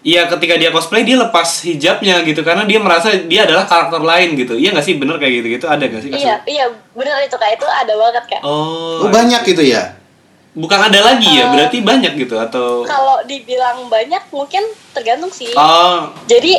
Iya ketika dia cosplay dia lepas hijabnya gitu karena dia merasa dia adalah karakter lain gitu. Iya nggak sih bener kayak gitu gitu ada nggak sih? kasus? Iya, iya bener itu kak itu ada banget kak. Oh, Oh, banyak gitu ya? bukan ada lagi ya Eh, berarti banyak gitu atau Kalau dibilang banyak mungkin tergantung sih. oh Jadi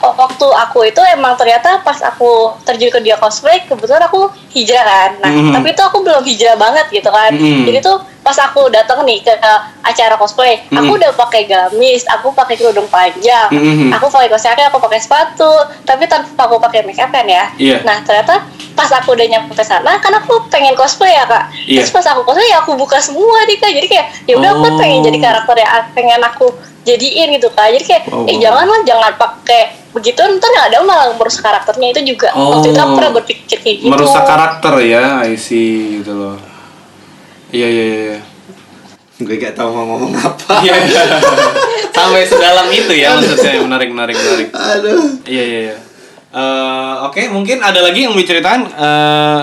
waktu aku itu emang ternyata pas aku terjun ke dia cosplay kebetulan aku hijrah kan. Nah Mhm. tapi itu aku belum hijrah banget gitu kan. Mhm. Jadi tuh pas aku datang nih ke, ke acara cosplay, aku Mhm. udah pakai gamis, aku pakai kerudung panjang, Mhm. aku pakai kaki, aku pakai sepatu, tapi tanpa aku pakai make up kan ya. Iya. Nah ternyata pas aku udah nyampe ke sana kan aku pengen cosplay ya kak. Iya. Terus pas aku cosplay ya aku buka semua nih kak. Jadi kayak ya udah aku Oh. pengen jadi karakter yang pengen aku jadiin gitu kak. Jadi kayak Oh. eh jangan lah jangan pakai begitu ntar nggak ada malah merusak karakternya itu juga. Waktu itu aku Oh. pernah berpikir kayak gitu. merusak karakter ya, I see gitu loh. Iya iya iya. Gue gak tahu mau ngomong apa. Iya. Sampai sedalam itu ya maksudnya menarik menarik menarik. Aduh. Iya iya iya. Eh, Oke mungkin ada lagi yang mau diceritain. Eh,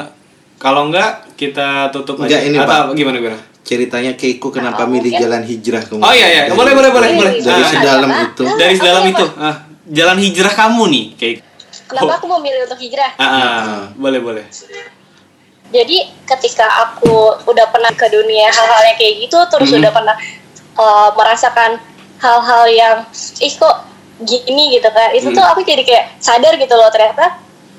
kalau enggak kita tutup Enggak, aja. ini, Atau Pak. gimana gimana? Ceritanya Keiko kenapa Oh, milih mungkin. jalan hijrah ke Oh iya iya boleh boleh boleh boleh. Dari Ah, sedalam Ah, itu. ah. dari Apa sedalam ya, itu. Ah, jalan hijrah kamu nih kayak. Kenapa aku memilih untuk hijrah? Ah, ah, Ah. boleh boleh. Jadi ketika aku udah pernah ke dunia hal-hal yang kayak gitu, terus Mhm. udah pernah uh, merasakan hal-hal yang ih kok gini gitu kan, itu tuh Mhm. aku jadi kayak sadar gitu loh ternyata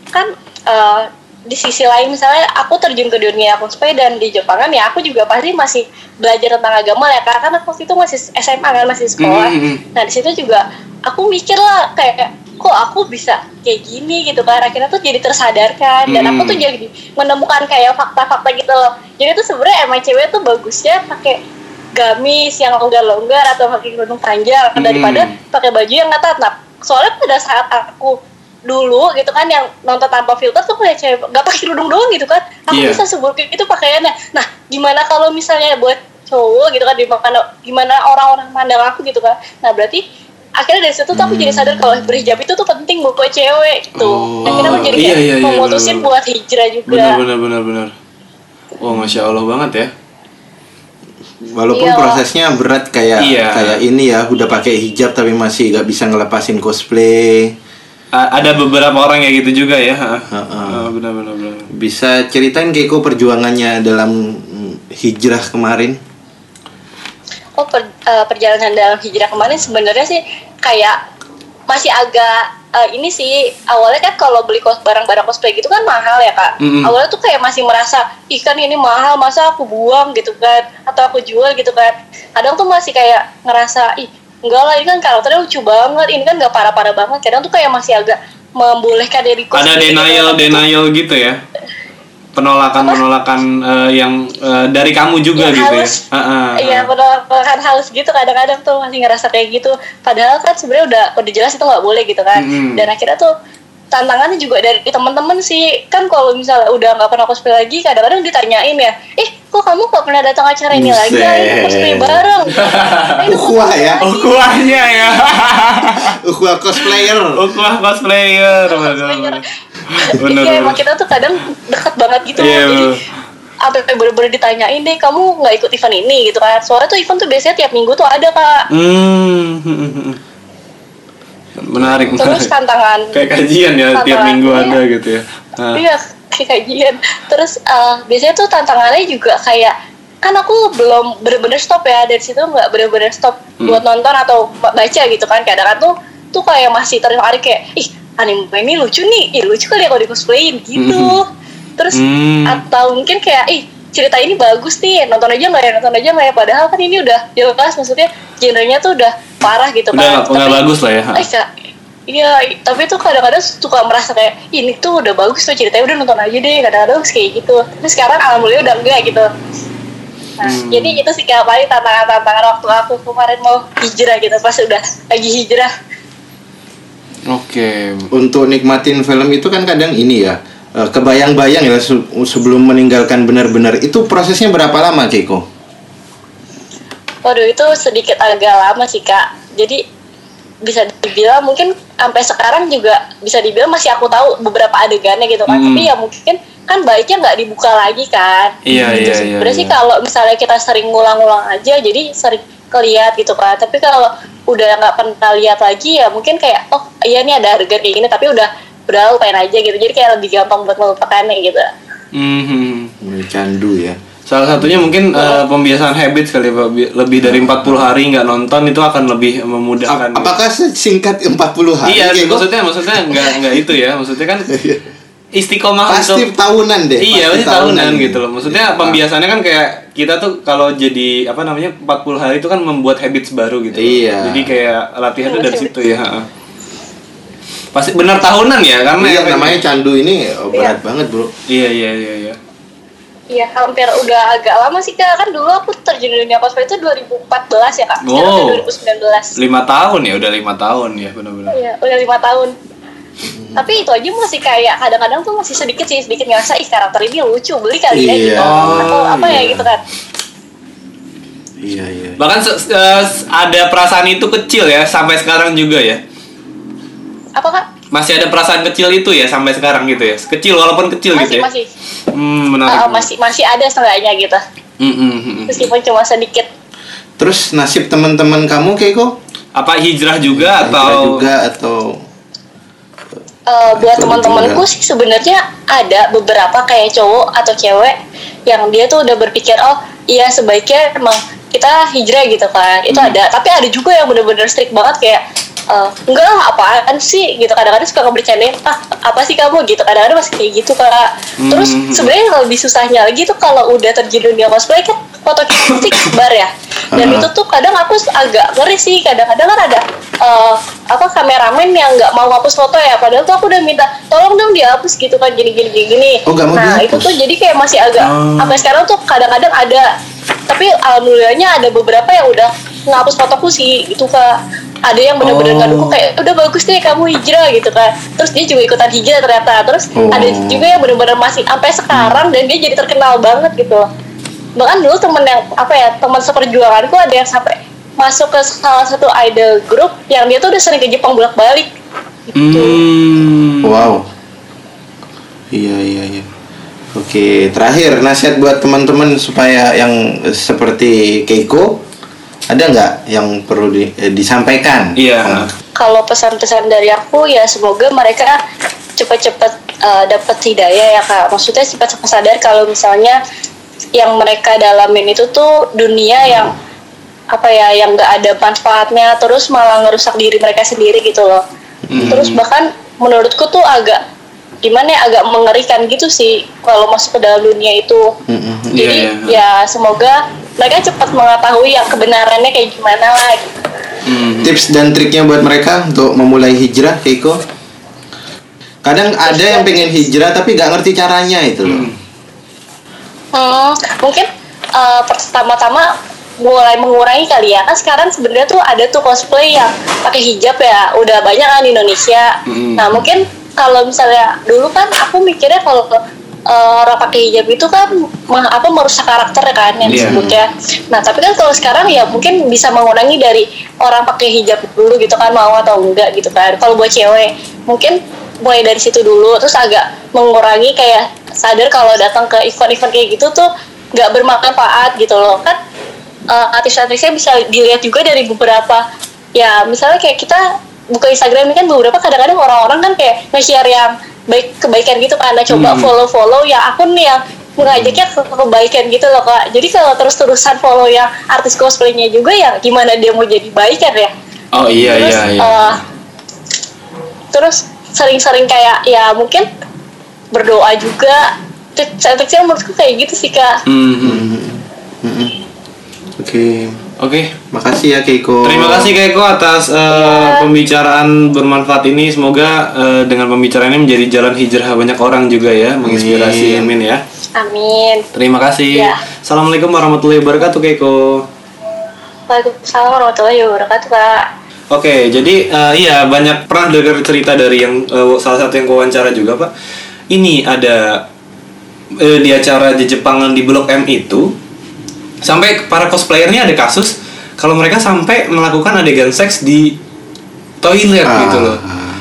kan uh, di sisi lain misalnya aku terjun ke dunia cosplay dan di Jepangan ya aku juga pasti masih belajar tentang agama ya karena waktu itu masih SMA kan masih sekolah. Mhm, mhm. Nah di situ juga aku mikir lah kayak kok aku bisa kayak gini gitu kan akhirnya tuh jadi tersadarkan dan aku Hmm. tuh jadi menemukan kayak fakta-fakta gitu loh jadi tuh sebenarnya emang cewek tuh bagusnya pakai gamis yang longgar-longgar atau pakai kerudung panjang Hmm. daripada pakai baju yang ketat nah soalnya pada saat aku dulu gitu kan yang nonton tanpa filter tuh kayak cewek gak pakai kerudung doang gitu kan aku Iya. bisa seburuk itu pakaiannya nah gimana kalau misalnya buat cowok gitu kan gimana gimana orang-orang mandang aku gitu kan nah berarti akhirnya dari situ tuh aku jadi sadar kalau berhijab itu tuh penting buat cewek gitu Oh, akhirnya aku jadi iya, iya, iya, memutusin benar-benar. buat hijrah juga Benar benar benar benar. Oh masya Allah banget ya. Walaupun Iya. prosesnya berat kayak Iya. kayak ini ya, udah pakai hijab tapi masih gak bisa ngelepasin cosplay. A- ada beberapa orang yang gitu juga ya. ha? Heeh. Ah, benar benar benar. Bisa ceritain Keiko perjuangannya dalam mm, hijrah kemarin? oh per- eh, perjalanan dalam hijrah kemarin sebenarnya sih kayak masih agak eh, ini sih awalnya kan kalau beli kos barang-barang cosplay gitu kan mahal ya kak Mm-mm. awalnya tuh kayak masih merasa ikan ini mahal masa aku buang gitu kan atau aku jual gitu kan kadang tuh masih kayak ngerasa ih enggak lah ini kan karakternya lucu banget ini kan nggak parah-parah banget kadang tuh kayak masih agak membolehkan diri Ada denial denial gitu ya. Penolakan penolakan eh, yang eh, dari kamu juga Ya, gitu ya. halus. Ah, Iya, ah. penolakan halus gitu kadang-kadang tuh masih ngerasa kayak gitu. Padahal kan sebenarnya udah udah jelas itu nggak boleh gitu kan. Mm-mm. Dan akhirnya tuh tantangannya juga dari teman-teman sih kan kalau misalnya udah nggak pernah cosplay lagi kadang-kadang ditanyain ya eh kok kamu nggak pernah datang acara ini lagi Buset. ayo cosplay bareng Ayo Ukhuwah ya. cosplay lagi." Oh kuahnya ya. Ukhuwah cosplayer. Oh kuah cosplayer. Benar benar. Iya, emang kita tuh kadang dekat banget gitu Iya, jadi bener. sampai bener-bener ditanyain deh kamu nggak ikut event ini gitu kan soalnya tuh event tuh biasanya tiap minggu tuh ada kak Hmm. Menarik. terus menarik. tantangan Kayak kajian ya tiap Tantangan, minggu iya. ada gitu ya. Ah. Iya, kayak kajian. Terus eh, biasanya tuh tantangannya juga kayak kan aku belum bener-bener stop ya dari situ nggak bener-bener stop Hmm. buat nonton atau ba- baca gitu kan kadang-kadang tuh tuh kayak masih tertarik kayak ih anime ini lucu nih ih lucu kali ya kalau di cosplayin gitu terus Hmm. atau mungkin kayak ih cerita ini bagus nih nonton aja nggak ya nonton aja nggak ya padahal kan ini udah jelas maksudnya genrenya tuh udah parah gitu Udah kan nggak bagus lah ya. eh kak Iya, tapi tuh kadang-kadang suka merasa kayak ini tuh udah bagus tuh ceritanya udah nonton aja deh kadang-kadang suka kayak gitu. Tapi sekarang alhamdulillah udah enggak gitu. Nah, Hmm. jadi itu sih kayak paling tantangan-tantangan waktu aku kemarin mau hijrah gitu pas udah lagi hijrah. Oke. Untuk nikmatin film itu kan kadang ini ya eh, kebayang-bayang ya se- sebelum meninggalkan benar-benar itu prosesnya berapa lama Keiko? Waduh itu sedikit agak lama sih kak. Jadi bisa dibilang mungkin sampai sekarang juga bisa dibilang masih aku tahu beberapa adegannya gitu kan. Hmm. Tapi ya mungkin kan baiknya nggak dibuka lagi kan. Iya, Gitu iya, sih. iya, sih iya. kalau misalnya kita sering ngulang-ngulang aja, jadi sering keliat gitu kan. Tapi kalau udah nggak pernah lihat lagi ya mungkin kayak oh iya nih ada adegan kayak gini tapi udah udah lupain aja gitu. Jadi kayak lebih gampang buat melupakannya gitu. Mhm. Hmm, Candu ya. Salah satunya mungkin eh, pembiasaan habit kali Pak. Lebih dari 40 hari nggak nonton itu akan lebih memudahkan. Ap- apakah singkat 40 hari Iya, maksudnya maksudnya nggak nggak itu ya. Maksudnya kan istiqomah Pasti untuk tahunan deh. Iya, pasti tahunan gitu loh. Maksudnya pembiasaannya kan kayak kita tuh kalau jadi apa namanya 40 hari itu kan membuat habits baru gitu. Iya. Jadi kayak latihan tuh dari situ ya. Pasti benar tahunan ya karena Iya, efeknya- namanya candu ini oh, berat banget, Bro. Iya, iya, iya, iya. Iya, hampir udah agak lama sih kak. Kan dulu aku terjun di dunia cosplay itu 2014 ya kak. Sekarang Wow. udah 2019. Lima tahun ya, udah lima tahun ya benar-benar. Iya, udah lima tahun. Tapi itu aja masih kayak kadang-kadang tuh masih sedikit sih sedikit ngerasa ih karakter ini lucu beli kali ya Iya. gitu atau apa ya Iya. gitu kan. Iya, iya. Bahkan se- eh, ada perasaan itu kecil ya sampai sekarang juga ya. Apa kak? Masih ada perasaan kecil itu ya sampai sekarang gitu ya. Kecil walaupun kecil Masih gitu ya. masih Hmm, Uh, menarik. masih masih ada setengahnya gitu. Hmm, hmm. Meskipun cuma sedikit. Terus nasib teman-teman kamu Keiko? Apa hijrah juga Hijrah atau juga atau Eh, buat teman-temanku sih sebenarnya ada beberapa kayak cowok atau cewek yang dia tuh udah berpikir oh iya sebaiknya emang kita hijrah gitu kan itu Hmm. ada tapi ada juga yang bener-bener strict banget kayak eh, enggak lah apaan sih? Gitu kadang-kadang suka bercandain ah apa sih kamu? Gitu kadang-kadang masih kayak gitu kak. Terus Hmm. sebenarnya yang lebih susahnya lagi tuh kalau udah terjun dunia cosplay kan foto kita pasti kebar ya. Dan Ah. itu tuh kadang aku agak ngeri sih. Kadang-kadang kan ada eh, apa kameramen yang nggak mau hapus foto ya. Padahal tuh aku udah minta tolong dong dihapus gitu kan gini gini gini gini. Oh, mau nah dihapus? itu tuh jadi kayak masih agak Ah. sampai sekarang tuh kadang-kadang ada. Tapi alhamdulillahnya ada beberapa yang udah ngapus fotoku sih gitu kak ada yang bener-bener Oh. ngadukku kayak udah bagus deh kamu hijrah gitu kan terus dia juga ikutan hijrah ternyata terus Oh. ada juga yang bener-bener masih sampai sekarang dan dia jadi terkenal banget gitu bahkan dulu temen yang apa ya teman seperjuanganku ada yang sampai masuk ke salah satu idol group yang dia tuh udah sering ke Jepang bolak-balik Hmm. Wow. Iya iya iya. Oke, terakhir nasihat buat teman-teman supaya yang seperti Keiko ada nggak yang perlu di- eh, disampaikan? Iya. kalau pesan-pesan dari aku ya semoga mereka cepat-cepat uh, dapat hidayah ya kak maksudnya cepat-cepat sadar kalau misalnya yang mereka dalamin itu tuh dunia yang apa ya yang nggak ada manfaatnya terus malah ngerusak diri mereka sendiri gitu loh terus bahkan menurutku tuh agak gimana ya agak mengerikan gitu sih kalau masuk ke dalam dunia itu Mm-mm. jadi Iya, iya. ya semoga mereka cepat mengetahui yang kebenarannya kayak gimana lah gitu. Hmm. Tips dan triknya buat mereka untuk memulai hijrah, Keiko? Kadang ada yang pengen hijrah tapi nggak ngerti caranya itu loh. Hmm. Hmm, mungkin eh, pertama-tama mulai mengurangi kali ya kan sekarang sebenarnya tuh ada tuh cosplay yang pakai hijab ya udah banyak kan di Indonesia. Mm. Nah mungkin kalau misalnya dulu kan aku mikirnya kalau eh, orang pakai hijab itu kan apa merusak karakter kan yang Iya. disebutnya. Nah tapi kan kalau sekarang ya mungkin bisa mengurangi dari orang pakai hijab dulu gitu kan mau atau enggak gitu kan. Kalau buat cewek mungkin mulai dari situ dulu terus agak mengurangi kayak sadar kalau datang ke event-event kayak gitu tuh nggak bermanfaat gitu loh kan eh, artis-artisnya bisa dilihat juga dari beberapa ya misalnya kayak kita buka Instagram ini kan beberapa kadang-kadang orang-orang kan kayak nge-share yang baik kebaikan gitu nah coba Hmm. follow-follow ya akun yang mengajaknya ke kebaikan gitu loh kak jadi kalau terus-terusan follow yang artis cosplaynya juga ya gimana dia mau jadi baik kan ya Oh iya terus iya iya. eh, terus sering-sering kayak ya mungkin berdoa juga kecil menurutku kayak gitu sih kak Hmm, hmm. Mm-mm. Oke, Oke. makasih ya Keiko. Terima kasih Keiko atas eh, pembicaraan bermanfaat ini. Semoga eh, dengan pembicaraan ini menjadi jalan hijrah banyak orang juga ya, menginspirasi. Amin ya. amin Terima kasih. Ya. Assalamualaikum warahmatullahi wabarakatuh Keiko. Waalaikumsalam warahmatullahi wabarakatuh kak Oke, jadi eh, iya banyak pernah dengar cerita dari yang eh, salah satu yang wawancara juga pak. Ini ada eh, di acara di Jepangan di Blok M itu sampai para cosplayernya ada kasus kalau mereka sampai melakukan adegan seks di toilet Ah. gitu loh.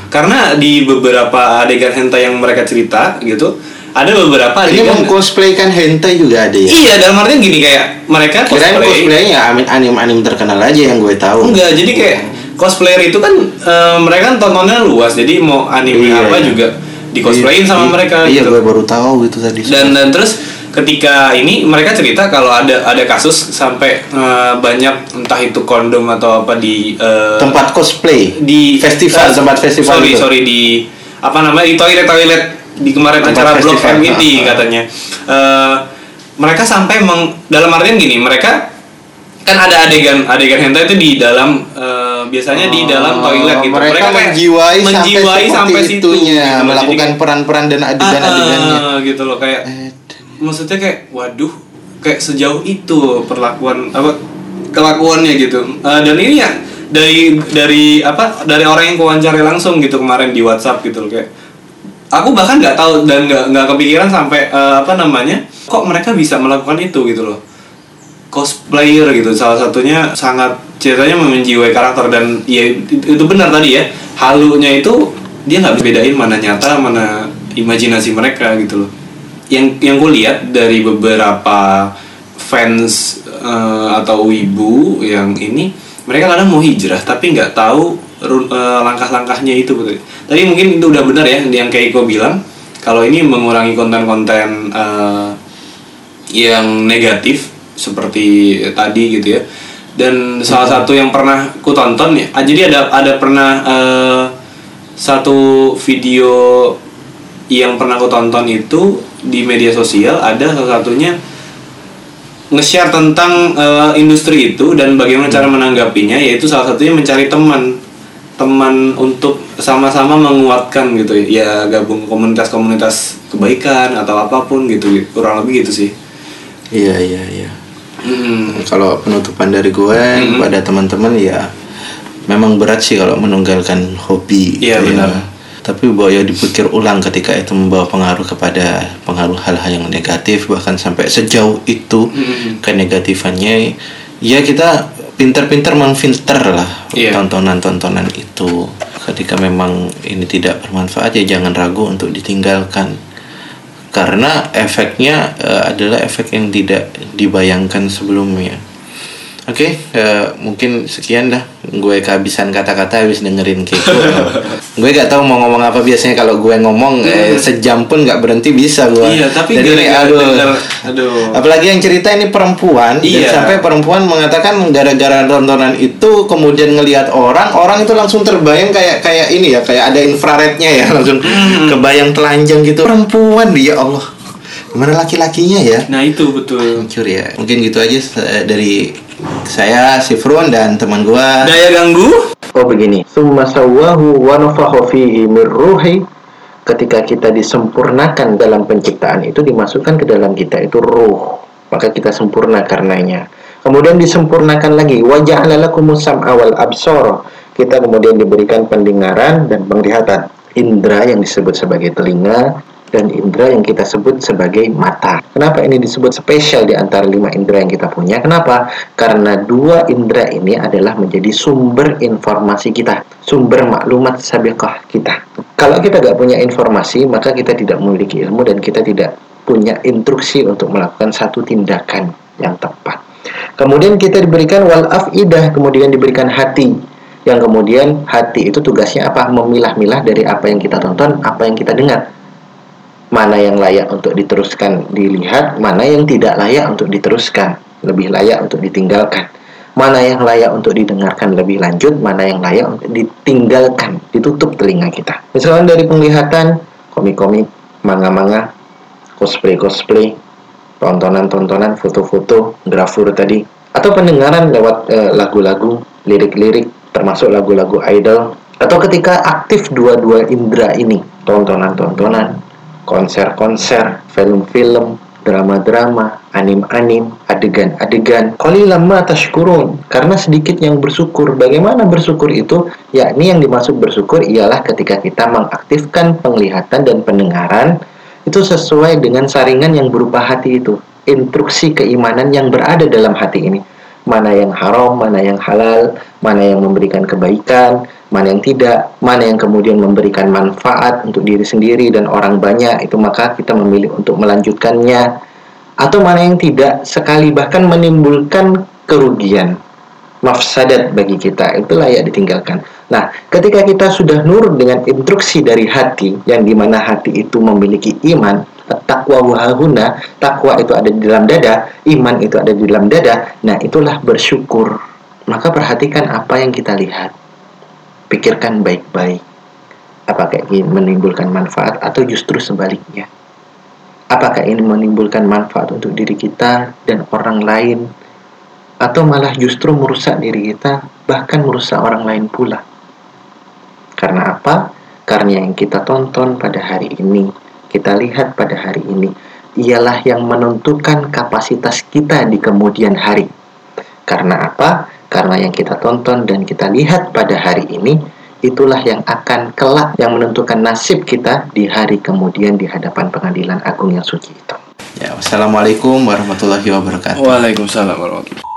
Karena di beberapa adegan hentai yang mereka cerita gitu ada beberapa Ini adegan mengcosplaykan hentai juga ada ya? Iya, dalam artian gini kayak mereka Kirain cosplay cosplaynya anim-anim terkenal aja yang gue tahu. Enggak, jadi kayak cosplayer itu kan eh, mereka kan tontonnya luas, jadi mau anime Iya, apa iya. juga di cosplayin Iya, sama iya. mereka Iya, gitu. gue baru tahu gitu tadi. Dan dan terus ketika ini mereka cerita kalau ada ada kasus sampai eh, banyak entah itu kondom atau apa di eh, tempat cosplay di festival, eh, tempat festival Sorry, itu. sorry di apa namanya di toilet toilet di kemarin Tempat acara festival, MIT ah, ah. katanya. Eh, mereka sampai meng, dalam artian gini, mereka kan ada adegan adegan hentai itu di dalam eh, biasanya di dalam Oh, toilet gitu. Mereka, kayak menjiwai, menjiwai sampai, sampai seperti situ gitu melakukan peran-peran dan adegan-adegannya. ah, gitu loh kayak Eh, maksudnya kayak waduh kayak sejauh itu perlakuan apa kelakuannya gitu. Eh, dan ini ya dari dari apa dari orang yang kuwawancara langsung gitu kemarin di WhatsApp gitu loh kayak. Aku bahkan nggak tahu dan nggak nggak kepikiran sampai eh, apa namanya kok mereka bisa melakukan itu gitu loh. Cosplayer gitu salah satunya sangat ceritanya menjiwai karakter dan ya itu benar tadi ya halunya itu dia nggak bedain mana nyata mana imajinasi mereka gitu loh yang yang gue lihat dari beberapa fans eh, atau wibu yang ini mereka kadang mau hijrah tapi nggak tahu eh, langkah-langkahnya itu betul. Tadi mungkin itu udah benar ya yang Keiko bilang kalau ini mengurangi konten-konten eh, yang negatif seperti tadi gitu ya. Dan salah satu yang pernah ku tonton ya, ah, jadi ada ada pernah eh, satu video yang pernah aku tonton itu di media sosial ada salah satunya nge-share tentang eh, industri itu dan bagaimana cara menanggapinya yaitu salah satunya mencari teman teman untuk sama-sama menguatkan gitu ya gabung komunitas-komunitas kebaikan atau apa pun gitu kurang lebih gitu sih Iya, iya, iya. Mm. Kalau penutupan dari gue Mm-mm. kepada teman-teman ya memang berat sih kalau menunggalkan hobi. Iya, gitu ya. Tapi bahwa ya dipikir ulang ketika itu membawa pengaruh kepada pengaruh hal-hal yang negatif bahkan sampai sejauh itu Mm-mm. kenegatifannya ya kita pinter-pinter memfilter lah Iya. tontonan-tontonan itu. Ketika memang ini tidak bermanfaat ya jangan ragu untuk ditinggalkan karena efeknya eh, adalah efek yang tidak dibayangkan sebelumnya. Oke, eh, mungkin sekian dah. Gue kehabisan kata-kata habis dengerin Keiko. gue gak tahu mau ngomong apa biasanya kalau gue ngomong eh, sejam pun gak berhenti bisa gue. Iya, tapi Jadi, gara-gara aduh. denger- aduh. Apalagi yang cerita ini perempuan dan Iya. sampai perempuan mengatakan gara-gara tontonan itu kemudian ngelihat orang, orang itu langsung terbayang kayak kayak ini ya, kayak ada infrarednya ya, langsung Hmm. kebayang telanjang gitu. Perempuan ya Allah. Gimana laki-lakinya ya? nah itu betul Hancur ya. Mungkin gitu aja eh, dari saya Sifrun dan teman gua. daya ganggu Oh begini. Summa sawwahu wa nafakha fihi min ruhi. Ketika kita disempurnakan dalam penciptaan itu dimasukkan ke dalam kita itu ruh. Maka kita sempurna karenanya. Kemudian disempurnakan lagi wa ja'ala lakumus sam'a wal absara. Kita kemudian diberikan pendengaran dan penglihatan. Indra yang disebut sebagai telinga dan indera yang kita sebut sebagai mata. Kenapa ini disebut spesial di antara lima indera yang kita punya? Kenapa? Karena dua indera ini adalah menjadi sumber informasi kita, sumber maklumat sabiqah kita. Kalau kita nggak punya informasi, maka kita tidak memiliki ilmu dan kita tidak punya instruksi untuk melakukan satu tindakan yang tepat. Kemudian kita diberikan wal afidah, kemudian diberikan hati. Yang kemudian hati itu tugasnya apa? Memilah-milah dari apa yang kita tonton, apa yang kita dengar mana yang layak untuk diteruskan dilihat, mana yang tidak layak untuk diteruskan, lebih layak untuk ditinggalkan. Mana yang layak untuk didengarkan lebih lanjut, mana yang layak untuk ditinggalkan, ditutup telinga kita. Misalnya dari penglihatan, komik-komik, manga-manga, cosplay-cosplay, tontonan-tontonan, foto-foto, grafur tadi, atau pendengaran lewat eh, lagu-lagu, lirik-lirik, termasuk lagu-lagu idol, atau ketika aktif dua-dua indera ini, tontonan-tontonan, konser-konser, film-film, drama-drama, anim-anim, adegan-adegan. Qalilan ma tashkurun. Karena sedikit yang bersyukur. Bagaimana bersyukur itu? Yakni yang dimaksud bersyukur ialah ketika kita mengaktifkan penglihatan dan pendengaran itu sesuai dengan saringan yang berupa hati itu. Instruksi keimanan yang berada dalam hati ini. Mana yang haram, mana yang halal, mana yang memberikan kebaikan, mana yang tidak, mana yang kemudian memberikan manfaat untuk diri sendiri dan orang banyak, itu maka kita memilih untuk melanjutkannya, atau mana yang tidak, sekali bahkan menimbulkan kerugian, mafsadat bagi kita, itu layak ditinggalkan. Nah, ketika kita sudah nurut dengan instruksi dari hati, yang di mana hati itu memiliki iman, takwa wahuna, takwa itu ada di dalam dada, iman itu ada di dalam dada, nah itulah bersyukur. Maka perhatikan apa yang kita lihat pikirkan baik-baik. Apakah ini menimbulkan manfaat atau justru sebaliknya? Apakah ini menimbulkan manfaat untuk diri kita dan orang lain? Atau malah justru merusak diri kita, bahkan merusak orang lain pula? Karena apa? Karena yang kita tonton pada hari ini, kita lihat pada hari ini, ialah yang menentukan kapasitas kita di kemudian hari. Karena apa? Karena yang kita tonton dan kita lihat pada hari ini itulah yang akan kelak yang menentukan nasib kita di hari kemudian di hadapan pengadilan agung yang suci itu. Ya, wassalamualaikum warahmatullahi wabarakatuh. Waalaikumsalam warahmatullahi